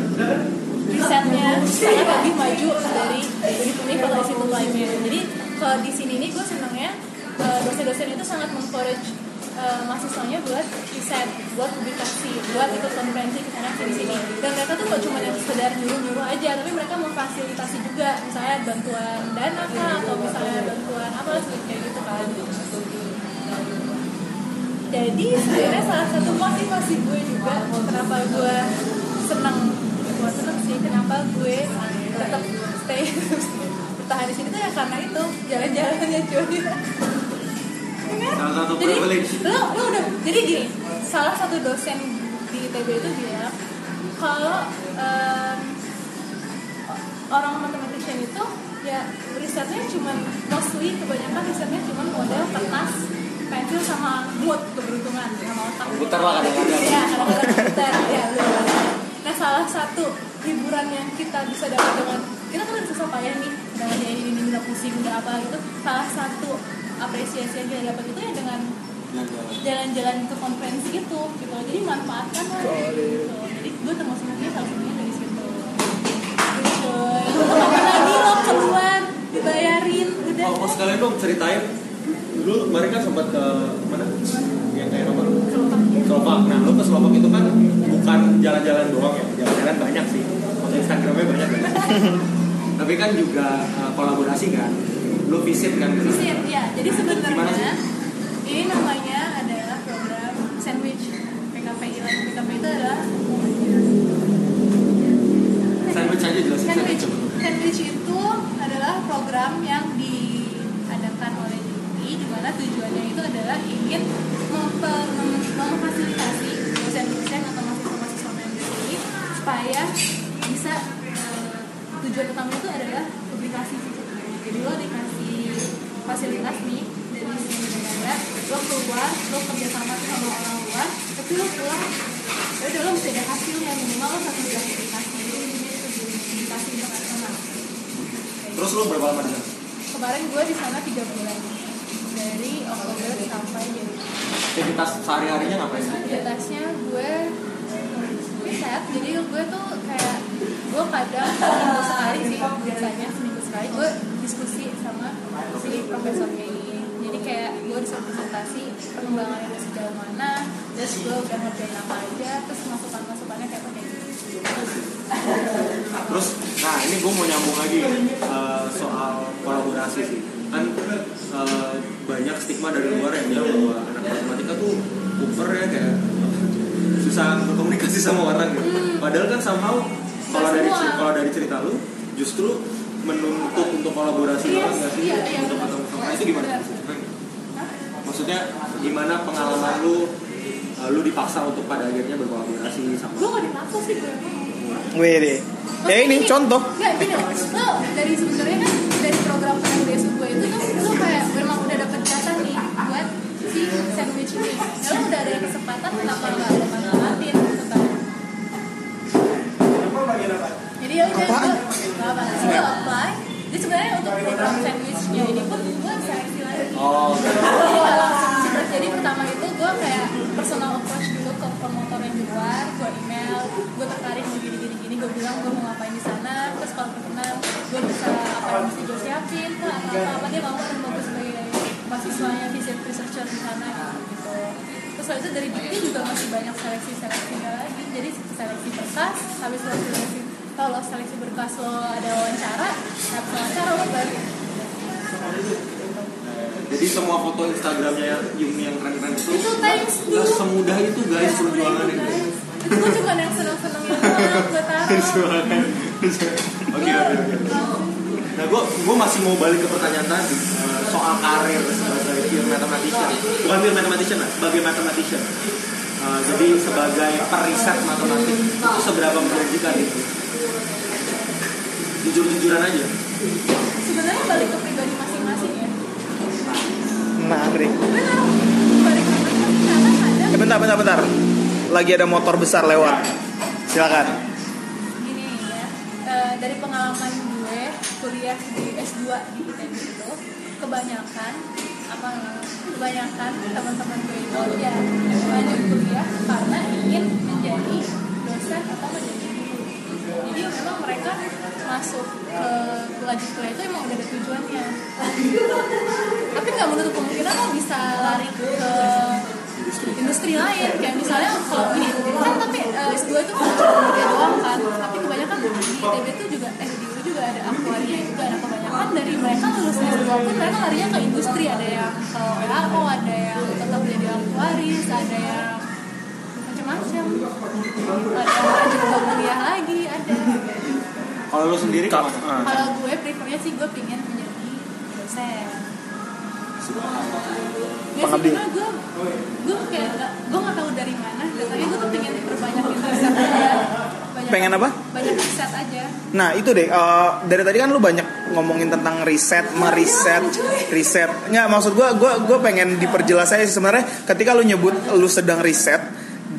Speaker 1: Risetnya sangat lebih maju dari univ-univ atau institut lainnya. Jadi kalau di sini nih gue senangnya eh, dosen-dosen itu sangat mengencourage eh, mahasiswanya buat riset, buat publikasi, buat ikut konferensi ke sana sini sini. Dan mereka tuh gak cuma yang sekedar nyuruh-nyuruh aja, tapi mereka memfasilitasi juga, misalnya bantuan dana kah, atau misalnya bantuan apa kayak gitu kan. Jadi sebenarnya salah satu motivasi gue juga kenapa gue senang, gue senang sih kenapa gue tetap stay bertahan di sini tuh ya karena itu jalan-jalannya cuy.
Speaker 3: salah satu
Speaker 1: jadi
Speaker 3: privilege.
Speaker 1: lo lo udah jadi gini salah satu dosen di ITB itu bilang kalau em, orang mathematician itu ya risetnya cuma mostly kebanyakan risetnya cuma model kertas pensil sama mood keberuntungan sama otak.
Speaker 3: Komputer lah kadang-kadang.
Speaker 1: ya kadang-kadang komputer ya nah salah satu hiburan yang kita bisa dapat dengan kita kan susah payah nih dengan ini ini udah pusing udah apa gitu. Salah satu apresiasi yang kita dapat itu ya dengan jalan-jalan. ke konferensi itu gitu. Jadi manfaatkan lah. Gitu jadi gue termasuk mungkin salah satunya dari situ. Gitu ke mana lagi lo keluar? Dibayarin udah
Speaker 3: Oh, oh sekalian dong ceritain. Dulu kemarin kan sempat ke mana? Yang kayak apa. Slovak nah lo ke Slovak itu kan bukan jalan-jalan doang ya. Jalan-jalan banyak sih. Foto Instagramnya banyak. Kan tapi kan juga uh, kolaborasi kan lo visit kan.
Speaker 1: Visit, ya. Jadi sebenarnya ini namanya adalah program sandwich PKPI. PKPI itu adalah
Speaker 3: kalau dari cerita lu justru menuntut untuk kolaborasi
Speaker 1: Iya,
Speaker 3: banget nggak sih
Speaker 1: iya, iya,
Speaker 3: untuk ketemu sama itu gimana? Maksudnya gimana pengalaman lu eh, lu dipaksa untuk pada akhirnya berkolaborasi sama
Speaker 1: gue gak dipaksa sih gue
Speaker 2: Wih deh. Ya ini contoh.
Speaker 1: Jadi
Speaker 3: semua foto Instagramnya Yumi yang keren-keren itu nggak semudah itu guys
Speaker 1: Ya,
Speaker 3: perjuangan
Speaker 1: itu,
Speaker 3: itu.
Speaker 1: gue cuma yang seneng-senengin doang, gue taruh.
Speaker 3: Oke oke oke. Nah gue gue masih mau balik ke pertanyaan tadi eh, soal karir sebagai film mathematician. Bukan film mathematician lah, sebagai mathematician. Eh, jadi sebagai periset matematik itu seberapa menjanjikan itu? Jujur-jujuran aja.
Speaker 1: Sebenarnya balik ke pribadi masing-masing ya.
Speaker 2: Menarik.
Speaker 1: Benar. Balik ke pribadi karena kadang
Speaker 2: Eh, bentar, bentar, bentar. Lagi ada motor besar lewat. Silakan.
Speaker 1: gini ya. eh, dari pengalaman gue kuliah di S2 di ITB itu kebanyakan apa kebanyakan teman-teman gue itu ya lanjut kuliah karena ingin masuk ke lanjut kuliah itu emang udah ada tujuannya. Tapi nggak menutup kemungkinan lo bisa lari ke industri lain. Kayak misalnya kalau ini kan tapi eh, S2 itu kan cuma doang kan. Tapi kebanyakan di ITB itu juga eh di UI juga ada aktuaria juga ada kebanyakan. Dari mereka lulus S2 pun mereka larinya ke industri. Ada yang ke WHO ada yang tetap jadi aktuaris ada yang macam-macam. Ada yang lanjut ke kuliah lagi ada
Speaker 3: Kalau lu sendiri
Speaker 2: Kak, ah.
Speaker 1: kalau gue prefernya sih gue pengen menjadi dosen
Speaker 2: Pengabdi.
Speaker 1: gue gue kayak gak, gue nggak tahu dari mana datanya gue tuh pengen perbanyak riset aja banyak,
Speaker 2: Pengen apa?
Speaker 1: banyak riset aja
Speaker 2: Nah itu deh. eh, dari tadi kan lu banyak ngomongin tentang riset, meriset, riset. Nggak maksud gua, gua, gua pengen diperjelas aja sih sebenarnya. Ketika lu nyebut lu sedang riset,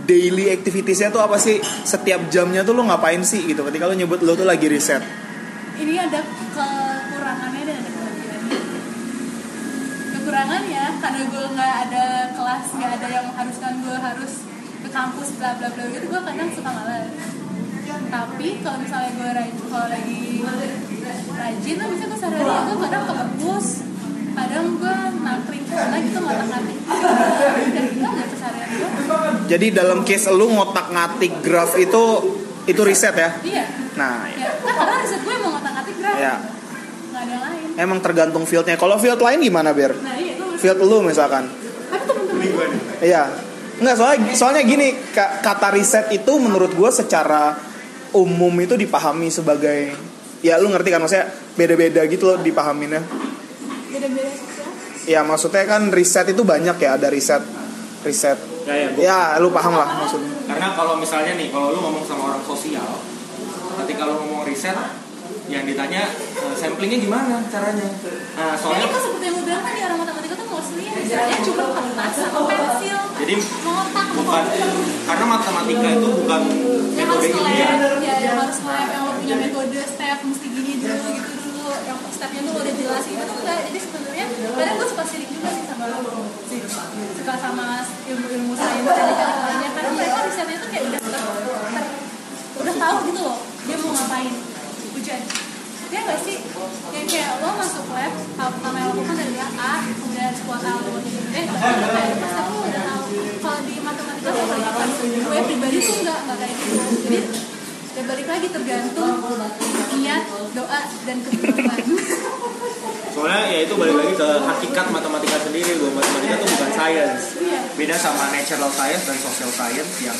Speaker 2: daily activitiesnya tuh apa sih? Setiap jamnya tuh lu ngapain sih gitu? Ketika lu nyebut lu tuh lagi riset.
Speaker 1: ini ada kekurangannya dan ada kelebihannya kekurangannya karena gue nggak ada kelas nggak ada yang mengharuskan gue harus ke kampus bla bla bla gitu gue kadang suka malas tapi kalau misalnya gue rajin kalau lagi rajin tuh bisa gue sehari gue kadang ke perpus kadang gue nakring karena gitu ngotak ngatik
Speaker 2: Jadi dalam case lu ngotak ngatik graf itu itu riset ya.
Speaker 1: iya
Speaker 2: Nah,
Speaker 1: ya nah karena riset gue mau ngotak ngatik graf
Speaker 2: ya.
Speaker 1: nggak ada lain
Speaker 2: Emang tergantung fieldnya. Kalau field lain gimana, Bir?
Speaker 1: nah iya itu
Speaker 2: Field lu misalkan.
Speaker 1: tapi temen-temen gue
Speaker 2: Iya. Enggak, soalnya soalnya gini, ka- kata riset itu menurut gue secara umum itu dipahami sebagai ya lu ngerti kan maksudnya beda-beda gitu loh dipahaminnya.
Speaker 1: Beda-beda sosial
Speaker 2: Ya maksudnya kan riset itu banyak ya, ada riset riset.
Speaker 3: Ya, ya,
Speaker 2: Ya, lu paham lah maksudnya.
Speaker 3: Karena kalau misalnya nih, kalau lu ngomong sama orang sosial, ketika lu ngomong riset, yang ditanya eh, samplingnya gimana caranya? Nah,
Speaker 1: ya
Speaker 3: soalnya
Speaker 1: itu seperti yang gue bilang tadi orang matematika tuh mostly risetnya cuma kertas sama pensil
Speaker 3: jadi
Speaker 1: ngotak
Speaker 3: bukan karena matematika itu bukan
Speaker 1: yang
Speaker 3: metode
Speaker 1: harus nge
Speaker 3: ilmiah.
Speaker 1: ya yang harus nge yang lo punya metode step mesti gini dulu gitu dulu yang stepnya tuh udah jelas gitu. Tuh enggak jadi sebenarnya kadang gue suka sirik juga sih sama suka sama ilmu-ilmu sains dan lainnya karena mereka risetnya tuh kayak udah udah tahu gitu loh dia mau ngapain. Hujan ya nggak sih? Yang kayak lo masuk lab pertama yang lakukan adalah A kemudian sebuah jadi eh pas lo udah tahu. Kalau di matematika gitu gue pribadi tuh nggak nggak kayak gitu. Jadi ya balik lagi tergantung niat doa dan kebetulan
Speaker 3: Soalnya ya itu balik lagi ke hakikat matematika sendiri. Bahwa matematika itu bukan science.
Speaker 1: Iya.
Speaker 3: Beda sama natural science dan social science yang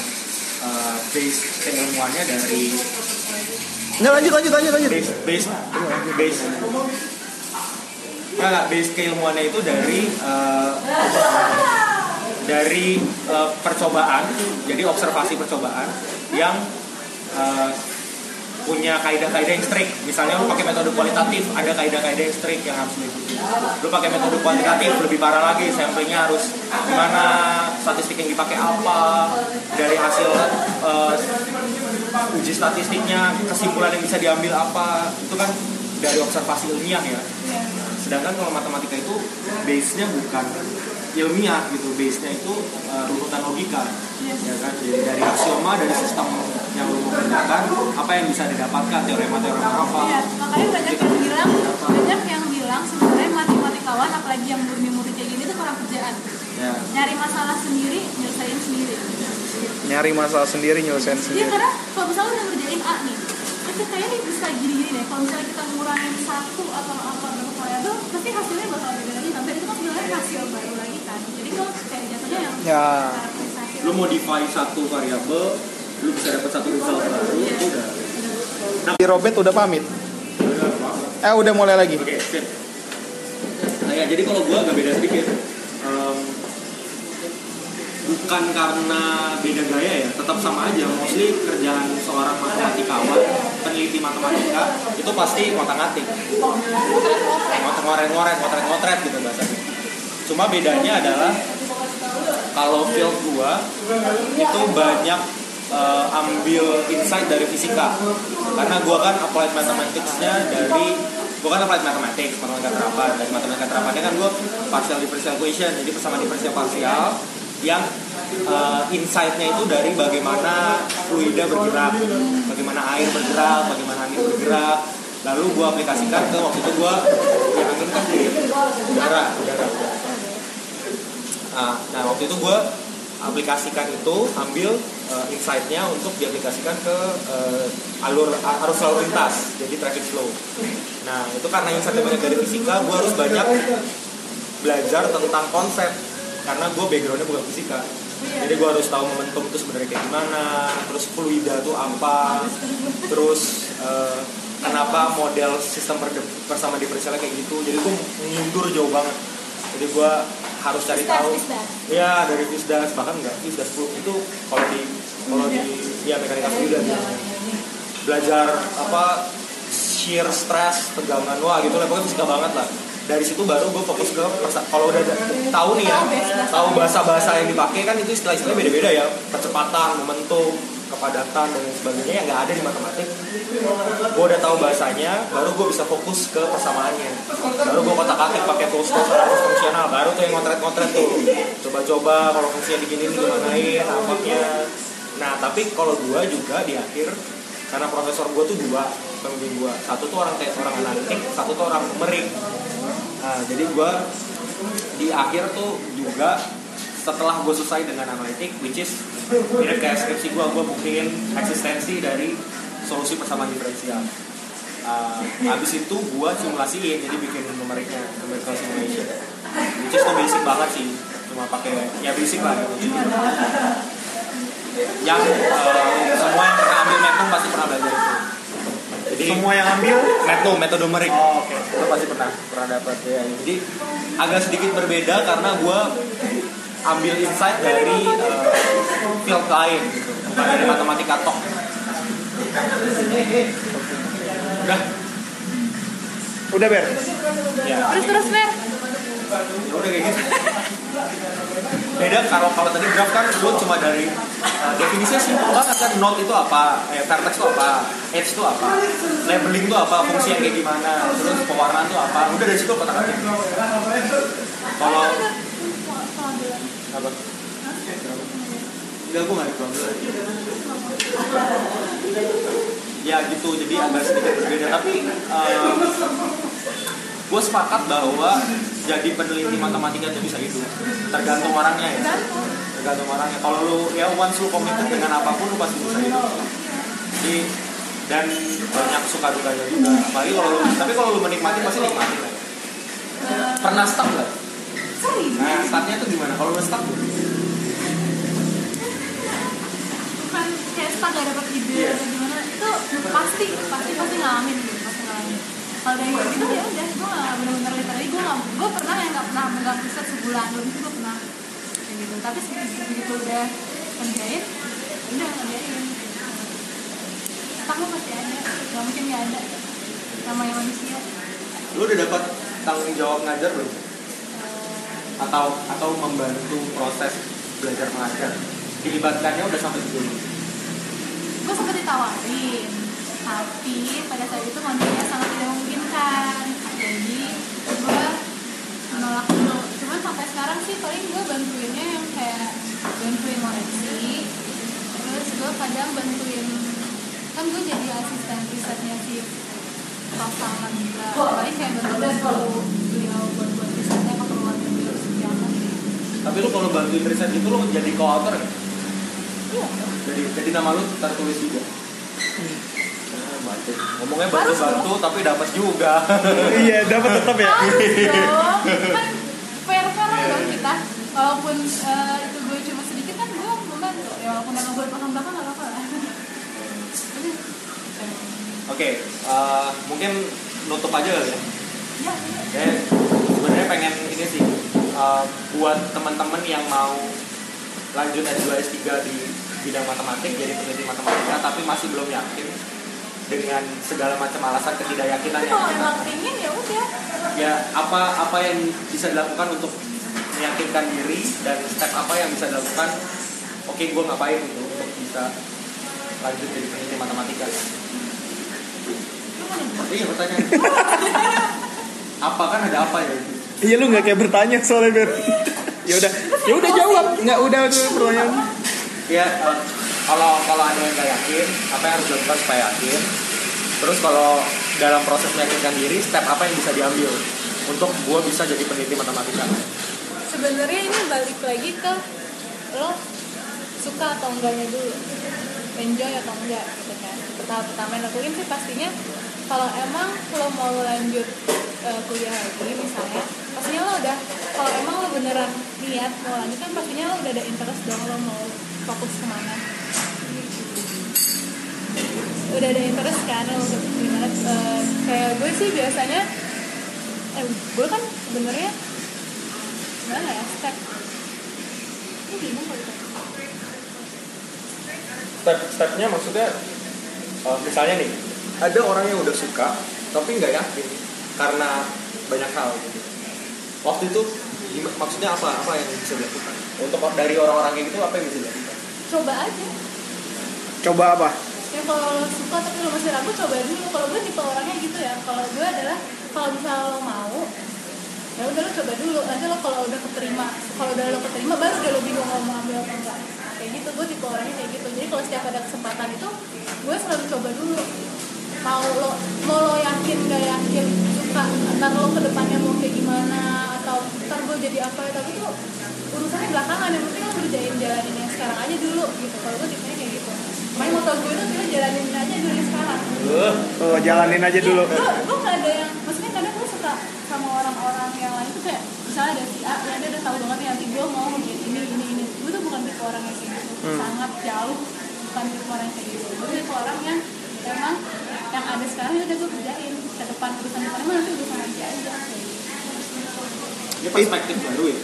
Speaker 3: eh, base keilmuannya dari
Speaker 2: Nggak lanjut lanjut lanjut lanjut.
Speaker 3: base base base Nggak, nggak, base keilmuannya itu dari eh, dari eh, percobaan jadi observasi percobaan yang eh, punya kaidah-kaidah yang strict. Misalnya lu pakai metode kualitatif ada kaidah-kaidah yang strict yang harus diikuti. Lu pakai metode kuantitatif lebih parah lagi samplingnya harus gimana statistik yang dipakai apa dari hasil eh, uji statistiknya kesimpulan yang bisa diambil apa itu kan dari observasi ilmiah ya. Sedangkan kalau matematika itu base-nya bukan ilmiah gitu base-nya itu uh, runutan logika ya kan? Jadi dari aksioma dari sistem yang lu mau kerjakan apa yang bisa didapatkan teorema-teorema apa.
Speaker 1: Iya, makanya banyak yang bilang banyak yang bilang sebenarnya matematikawan apalagi yang murni-murni kayak gini tuh orang kerjaan.
Speaker 3: Ya.
Speaker 1: Nyari masalah sendiri nyelesain sendiri.
Speaker 2: Nyari masalah sendiri nyelesain
Speaker 1: Iya
Speaker 2: sendiri.
Speaker 1: karena kalau misalnya udah ngerjain A nih itu kayaknya ini bisa gini-gini deh. Kalau misalnya kita ngurangin satu atau apa berapa variabel pasti hasilnya bakal beda lagi. Sampai itu kan sebenarnya hasil baru lagi kan. Jadi kalau kayak jatuhnya yang
Speaker 2: Ya.
Speaker 3: lu modify satu variabel lu bisa dapat satu baru itu udah
Speaker 2: Robert udah pamit. Eh udah mulai lagi.
Speaker 3: Oke, sip. Nah ya, jadi kalau gua agak beda sedikit. Em, bukan karena beda gaya ya, tetap sama aja. Mostly kerjaan seorang matematikawan, peneliti matematika itu pasti ngotak-ngatik, ngotak-ngoret-ngoret, ngotret-ngotret gitu bahasanya. Cuma bedanya adalah kalau field gua itu banyak eh, ambil insight dari fisika. Karena gua kan applied mathematics-nya dari gua kan applied mathematics matematika terapan. Dari matematika terapannya kan gua partial differential equation jadi persamaan diferensial parsial yang eh, insight-nya itu dari bagaimana fluida bergerak bagaimana air bergerak bagaimana angin bergerak. Lalu gua aplikasikan ke waktu itu gua yang angin kan di udara udara Nah, nah waktu itu gue aplikasikan itu ambil uh, insight-nya untuk diaplikasikan ke uh, alur arus lalu lintas jadi traffic flow. Nah itu karena insight banyak dari fisika gue harus banyak belajar tentang konsep karena gue backgroundnya bukan fisika. Jadi gue harus tahu momentum itu sebenarnya kayak gimana, terus fluida itu apa, terus uh, kenapa model sistem perde- bersama diferensialnya kayak gitu. Jadi gue mundur jauh banget. Jadi gue harus cari
Speaker 1: Fisdas,
Speaker 3: tahu.
Speaker 1: fisdas.
Speaker 3: Ya dari Fisdas bahkan enggak Fisdas 10 itu kalau di kalau di ya mekanika fluida biasanya. belajar apa shear stress tegangan wah gitu lah. Pokoknya fisika banget lah. Dari situ baru gue fokus ke kalau udah tahu nih ya tahu bahasa-bahasa yang dipakai kan itu istilah-istilahnya beda-beda ya. Percepatan momentum kepadatan dan sebagainya yang nggak ada di matematik. Gue udah tahu bahasanya baru gue bisa fokus ke persamaannya. Baru gue kotak-katik pakai tools tools analis fungsional. Baru tuh yang ngotret-ngotret tuh. Coba-coba kalau fungsinya digini gimanain apanya nah tapi kalau gue juga di akhir karena profesor gue tuh dua pembimbing gue satu tuh orang kayak orang analitik satu tuh orang pemering Nah, jadi gue di akhir tuh juga setelah gue selesai dengan analitik, which is mirip kayak skripsi gue, gue buktiin eksistensi dari solusi persamaan diferensial. Uh, abis itu gue simulasiin, jadi bikin numeriknya, numerical simulation. Which is tuh basic banget sih, cuma pakai ya basic lah gitu. Yang uh, semua yang pernah ambil Magnum pasti pernah belajar itu. Jadi
Speaker 2: Semua yang ambil
Speaker 3: Magnum, metode numerik.
Speaker 2: Oh, oke.
Speaker 3: Itu pasti pernah pernah dapat ya. Jadi agak sedikit berbeda karena gue ambil insight dari uh, field lain gitu, bukan dari matematika tok. Udah,
Speaker 2: udah ber.
Speaker 3: ya.
Speaker 1: terus terus Mer
Speaker 3: Ya udah kayak gitu. Beda kalau kalau tadi graph kan gue cuma dari uh, definisinya simpel banget kan node itu apa, eh, vertex itu apa, edge itu apa, labeling itu apa, fungsi yang kayak gimana, terus pewarnaan itu apa. Udah dari situ kotak atik. Kalau apa? Enggak, gue gak diambil Ya gitu, jadi agak sedikit berbeda. Tapi gue sepakat bahwa jadi peneliti matematika itu bisa gitu Tergantung orangnya ya. Tergantung orangnya. Kalau lu, ya once lu committed dengan apa pun lu pasti bisa gitu Jadi, dan banyak suka dukanya juga. Apalagi kalau lu, tapi kalau lu menikmati pasti nikmati. Pernah stuck gak? Nah, stucknya tuh gimana? Kalau lu stuck
Speaker 1: bukan kayak stuck gak dapet ide atau gimana itu pasti pasti pasti ngalamin gitu pasti ngalamin. Kalau dari gitu ya udah gue gak bener-bener literally gue gak gue pernah yang gak pernah megang riset sebulan lebih gue pernah. Kayak gitu. Tapi begitu udah kerjain udah ngerjain. Stuck lo pasti ada gak mungkin gak ada namanya manusia.
Speaker 3: Lu udah dapat tanggung jawab ngajar belum atau atau membantu proses belajar mengajar? Dilibatkannya udah sampai sejauh ini
Speaker 1: gue sempat ditawarin tapi pada saat itu kondisinya sangat tidak memungkinkan. Jadi gue menolak dulu cuman sampai sekarang sih paling gue bantuinnya yang kayak bantuin koreksi terus gue kadang bantuin kan gue jadi asisten risetnya si Prof Salman juga. Paling kayak bantu-bantu beliau buat buat risetnya keperluan beliau seperti apa
Speaker 3: tapi lu kalau bantuin riset itu lu jadi co-author ya?
Speaker 1: iya.
Speaker 3: Jadi jadi nama lu tertulis juga? Ah, bantu. ngomongnya
Speaker 1: Harus
Speaker 3: bantu-bantu tapi dapat juga.
Speaker 2: Iya, dapat tetap ya.
Speaker 1: harus dong. Kan fair fair lah dong kita. Walaupun eh, itu gue cuma sedikit kan gue membantu. Ya walaupun nama gue belakang belakang nggak apa-apa lah.
Speaker 3: Oke eh, mungkin nutup aja kali ya?
Speaker 1: Ya
Speaker 3: Saya sebenarnya pengen ini sih uh, buat teman-teman yang mau lanjut S2 S3 di bidang matematik jadi peneliti matematika tapi masih belum yakin dengan segala macam alasan ketidakyakinan yang
Speaker 1: kalau emang pengen ya udah.
Speaker 3: Ya apa apa yang bisa dilakukan untuk meyakinkan diri dan step apa yang bisa dilakukan oke gue ngapain gitu untuk bisa lanjut jadi peneliti matematika? Iya pertanyaan. Apa kan ada apa ya
Speaker 2: Iya lu nggak kayak bertanya soalnya ber. ya udah, ya udah jawab. Nggak udah tuh pertanyaan.
Speaker 3: ya kalau kalau ada yang nggak yakin apa yang harus dilakukan supaya yakin terus kalau dalam proses meyakinkan diri step apa yang bisa diambil untuk gue bisa jadi peneliti matematika
Speaker 1: sebenarnya ini balik lagi ke lo suka atau enggaknya dulu enjoy atau enggak gitu kan tahap pertama yang lakuin sih pastinya kalau emang lo mau lanjut eh, kuliah lagi misalnya pastinya lo udah kalau emang lo beneran niat mau lanjut kan pastinya lo udah ada interest dong lo mau fokus ke mana. Udah ada interest kan lo gimana eh, kayak gue sih biasanya eh gue kan sebenarnya gimana ya step. Ini bingung ditanya.
Speaker 2: Step stepnya maksudnya eh, misalnya nih ada orang yang udah suka tapi nggak yakin karena banyak hal gitu. Waktu itu maksudnya apa apa yang bisa dilakukan? Untuk dari orang-orang kayak gitu apa yang bisa dilakukan?
Speaker 1: coba aja
Speaker 2: Coba apa?
Speaker 1: ya kalau lo suka tapi lo masih ragu coba dulu kalau gue tipe orangnya gitu ya kalau gue adalah kalau misalnya lo mau ya udah lo coba dulu nanti lo kalau udah keterima kalau udah lo keterima baru udah lo bingung mau ambil atau enggak kayak gitu gue tipe orangnya kayak gitu jadi kalau setiap ada kesempatan itu gue selalu coba dulu mau lo mau lo yakin gak yakin suka ntar lo ke depannya mau kayak gimana atau ntar gue jadi apa tapi tuh urusannya belakangan yang penting lo kerjain jalanin yang sekarang aja dulu gitu. Kalau gue tipenya kayak gitu. Main motor gue tuh kita jalanin aja dulu yang sekarang.
Speaker 2: Oh, jalanin aja dulu.
Speaker 1: Iya, gue gue nggak ada yang maksudnya kadang gue suka sama orang-orang yang lain tuh kayak misalnya ada si A yang dia udah tahu banget nih nanti gue mau bikin ini ini ini. Gue tuh bukan tipe orang yang kayak gitu.
Speaker 2: Hmm.
Speaker 1: sangat jauh bukan tipe orang yang kayak gitu. Gue tipe orang yang emang yang ada sekarang ya udah gue kerjain. Ke depan urusan depan emang nanti urusan nanti aja.
Speaker 3: Ini perspektif baru ya?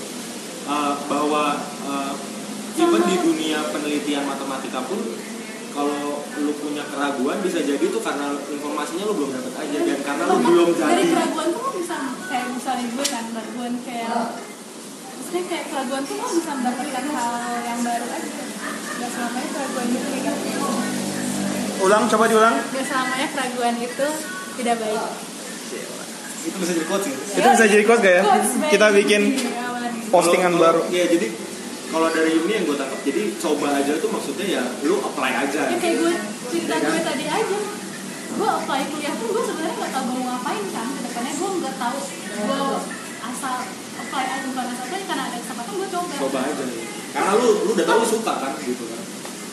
Speaker 3: Eh, bahwa uh, even di dunia penelitian matematika pun kalau lu punya keraguan bisa jadi tuh karena informasinya lu belum dapat aja. Dan karena lu belum
Speaker 1: dari
Speaker 3: jadi
Speaker 1: keraguan tuh lo bisa kayak misalnya gue kan keraguan kayak maksudnya kayak keraguan tuh lo bisa mendapatkan hal yang baru aja. Gak selamanya keraguan itu kayak gitu
Speaker 2: Ulang, coba diulang.
Speaker 1: gak selamanya keraguan itu tidak baik.
Speaker 3: Itu bisa jadi quotes gitu
Speaker 2: Itu bisa jadi quotes gak ya?
Speaker 1: Quotes.
Speaker 2: Kita bikin
Speaker 1: Iya,
Speaker 2: postingan baru.
Speaker 3: Iya jadi kalau dari ini yang gue tangkap jadi coba aja tuh maksudnya ya lu apply aja.
Speaker 1: Ya kayak gue cerita gue tadi aja. Gue apply kuliah pun gue sebenarnya nggak tahu mau ngapain kan. Ke depannya gue nggak tahu gue asal apply aja bukan asal apply karena ada kesempatan gue coba.
Speaker 3: Coba aja. Karena lu lu udah tahu lu suka kan gitu kan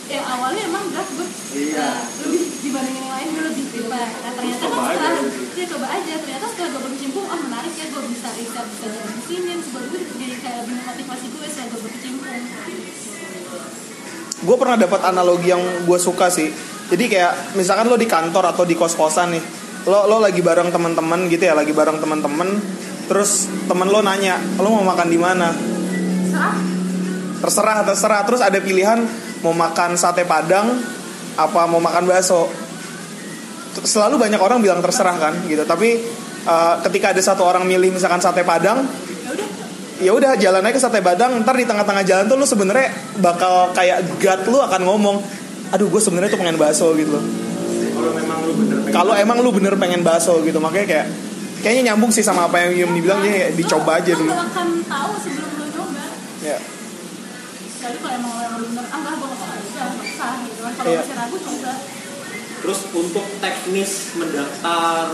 Speaker 1: ya awalnya emang enggak gue
Speaker 3: Iya.
Speaker 1: eh, lebih dibandingin yang lain gue lebih prefer nah ternyata
Speaker 3: Coba
Speaker 1: kan setelah ya coba aja. Ternyata setelah gue berkecimpung oh menarik ya gue bisa riset bisa jadi di sini sebab gue jadi kayak lebih memotivasi gue setelah gue berkecimpung.
Speaker 2: Gue pernah dapat analogi yang gue suka sih. Jadi kayak misalkan lo di kantor atau di kos kosan nih lo lo lagi bareng teman-teman gitu ya lagi bareng teman-teman terus temen lo nanya lo mau makan di mana?
Speaker 1: Serah
Speaker 2: terserah terserah. Terus ada pilihan mau makan sate padang apa mau makan bakso. Selalu banyak orang bilang terserah kan gitu. Tapi eh, ketika ada satu orang milih misalkan sate padang
Speaker 1: ya udah
Speaker 2: ya udah jalan aja ke sate padang. Ntar di tengah-tengah jalan tuh lu sebenarnya bakal kayak gut lu akan ngomong aduh gue sebenarnya tuh pengen bakso gitu loh.
Speaker 3: Kalau memang lu bener pengen
Speaker 2: kalau emang lu bener pengen bakso gitu. Makanya kayak kayaknya nyambung sih sama apa yang Yum dibilang jadi kayak dicoba aja dulu.
Speaker 1: Gak akan tahu sebelum lo coba.
Speaker 2: Ya
Speaker 1: kecuali kalau emang lo yang bener ah enggak gue gak bakal juga gak usah gitu kan kalau
Speaker 2: Iya.
Speaker 1: masih ragu coba
Speaker 3: Terus untuk teknis mendaftar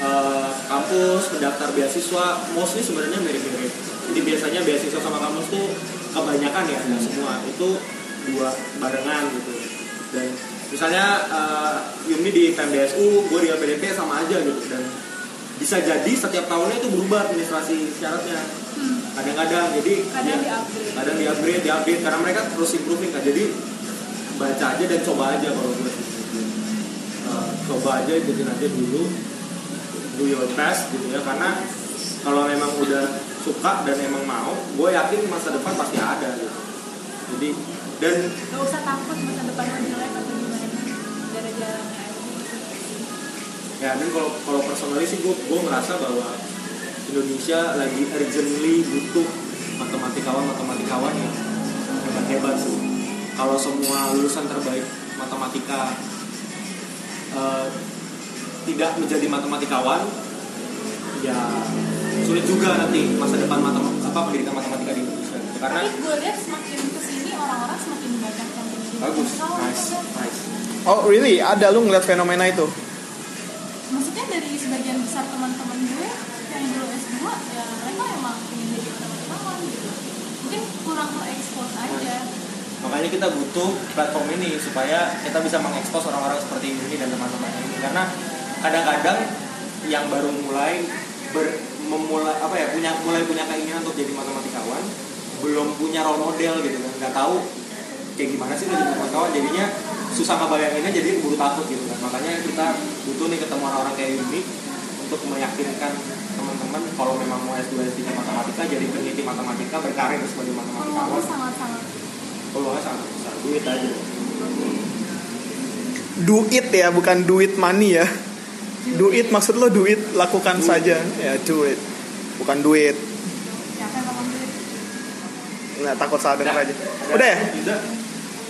Speaker 3: eh, kampus, mendaftar beasiswa, mostly sebenarnya mirip-mirip. Jadi biasanya beasiswa sama kampus tuh kebanyakan ya, nggak semua itu dua barengan gitu. Dan misalnya eh, Yumi di PMDSU, gue di LPDP sama aja gitu. Dan bisa jadi setiap tahunnya itu berubah administrasi syaratnya.
Speaker 1: hmm.
Speaker 3: Kadang-kadang jadi
Speaker 1: kadang
Speaker 3: ya,
Speaker 1: di-upgrade.
Speaker 3: kadang di upgrade di update karena mereka terus improving kan jadi baca aja dan coba aja kalau gue Eh, coba aja ikutin aja dulu. Do your best gitu ya. Karena kalau memang udah suka dan emang mau gue yakin masa depan pasti ada gitu. Jadi dan
Speaker 1: gak usah takut masa depan lo jelek atau gimana. Gara jalannya aja
Speaker 3: ya dan kalau kalau personally sih gue gue merasa bahwa Indonesia lagi urgently butuh matematikawan matematikawan yang hebat hebat sih. Kalau semua lulusan terbaik matematika eh, tidak menjadi matematikawan ya sulit juga nanti masa depan matemat apa pendidikan matematika di Indonesia gitu. karena
Speaker 1: tapi gue lihat semakin ke sini orang-orang semakin banyak yang
Speaker 3: bagus. Nice. nice.
Speaker 2: Oh really? Ada lu ngeliat fenomena itu
Speaker 1: besar teman-teman gue yang dulu S2 ya mereka emang ingin jadi teman-teman gitu. Mungkin kurang terekspos aja.
Speaker 3: Makanya kita butuh platform ini supaya kita bisa mengekspos orang-orang seperti ini dan teman-teman ini. Karena kadang-kadang yang baru mulai ber, memulai apa ya punya mulai punya keinginan untuk jadi matematikawan belum punya role model gitu kan. Nggak tahu kayak gimana sih jadi matematikawan jadinya susah ngebayanginnya jadi buru takut gitu kan. Makanya kita butuh nih ketemu orang-orang kayak ini untuk meyakinkan teman-teman kalau memang mau S2 S3 matematika jadi peneliti matematika berkarir sebagai matematikawan
Speaker 1: peluangnya sangat-sangat.
Speaker 3: Peluangnya sangat besar duit aja.
Speaker 2: Duit ya bukan duit money ya. Duit maksud lo duit lakukan
Speaker 3: Duit.
Speaker 2: saja. Ya duit. Bukan duit. Nggak takut salah dengar aja. Udah. Ya?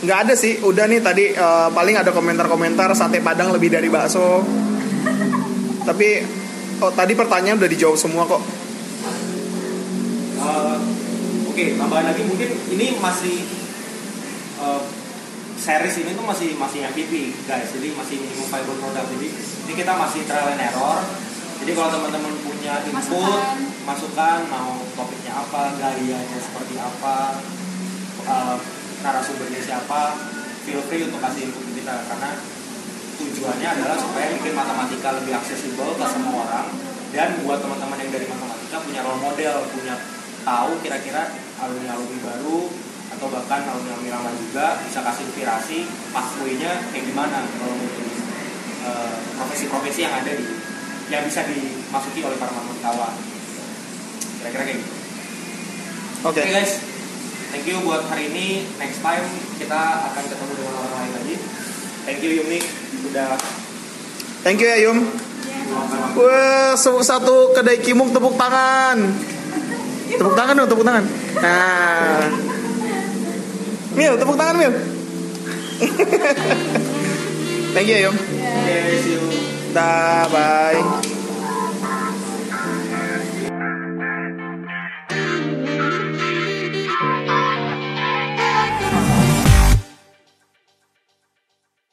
Speaker 2: Nggak ada sih. Udah nih tadi eh, paling ada komentar-komentar sate padang lebih dari bakso. Tapi oh tadi pertanyaan udah dijawab semua kok
Speaker 3: Eh, Oke, tambahan lagi mungkin ini masih eh, series ini tuh masih masih MVP guys, jadi masih minimum viable product. Jadi ini kita masih trial and error. Jadi kalau teman-teman punya punya input
Speaker 1: Masukan.
Speaker 3: masukan, mau topiknya apa gayanya seperti apa uh, narasumbernya siapa feel free untuk kasih input ke kita karena tujuannya adalah supaya bikin matematika lebih aksesibel ke semua orang dan buat teman-teman yang dari matematika punya role model punya tahu kira-kira alumni-alumni baru atau bahkan alumni-alumni lama juga bisa kasih inspirasi pathway-nya kayak gimana kalau menjadi eh, profesi-profesi yang ada di yang bisa dimasuki oleh para matematika kira-kira kayak gitu
Speaker 2: Oke.
Speaker 3: Oke guys, thank you buat hari ini. Next time kita akan ketemu dengan orang lain lagi. Thank you Yumi udah
Speaker 2: Thank you ya Yum. Wah, satu kedai kimung tepuk tangan. Tepuk tangan dong, tepuk tangan. Nah. Mil, tepuk tangan Mil. Thank you ya Yum.
Speaker 3: See you.
Speaker 2: Dah, bye.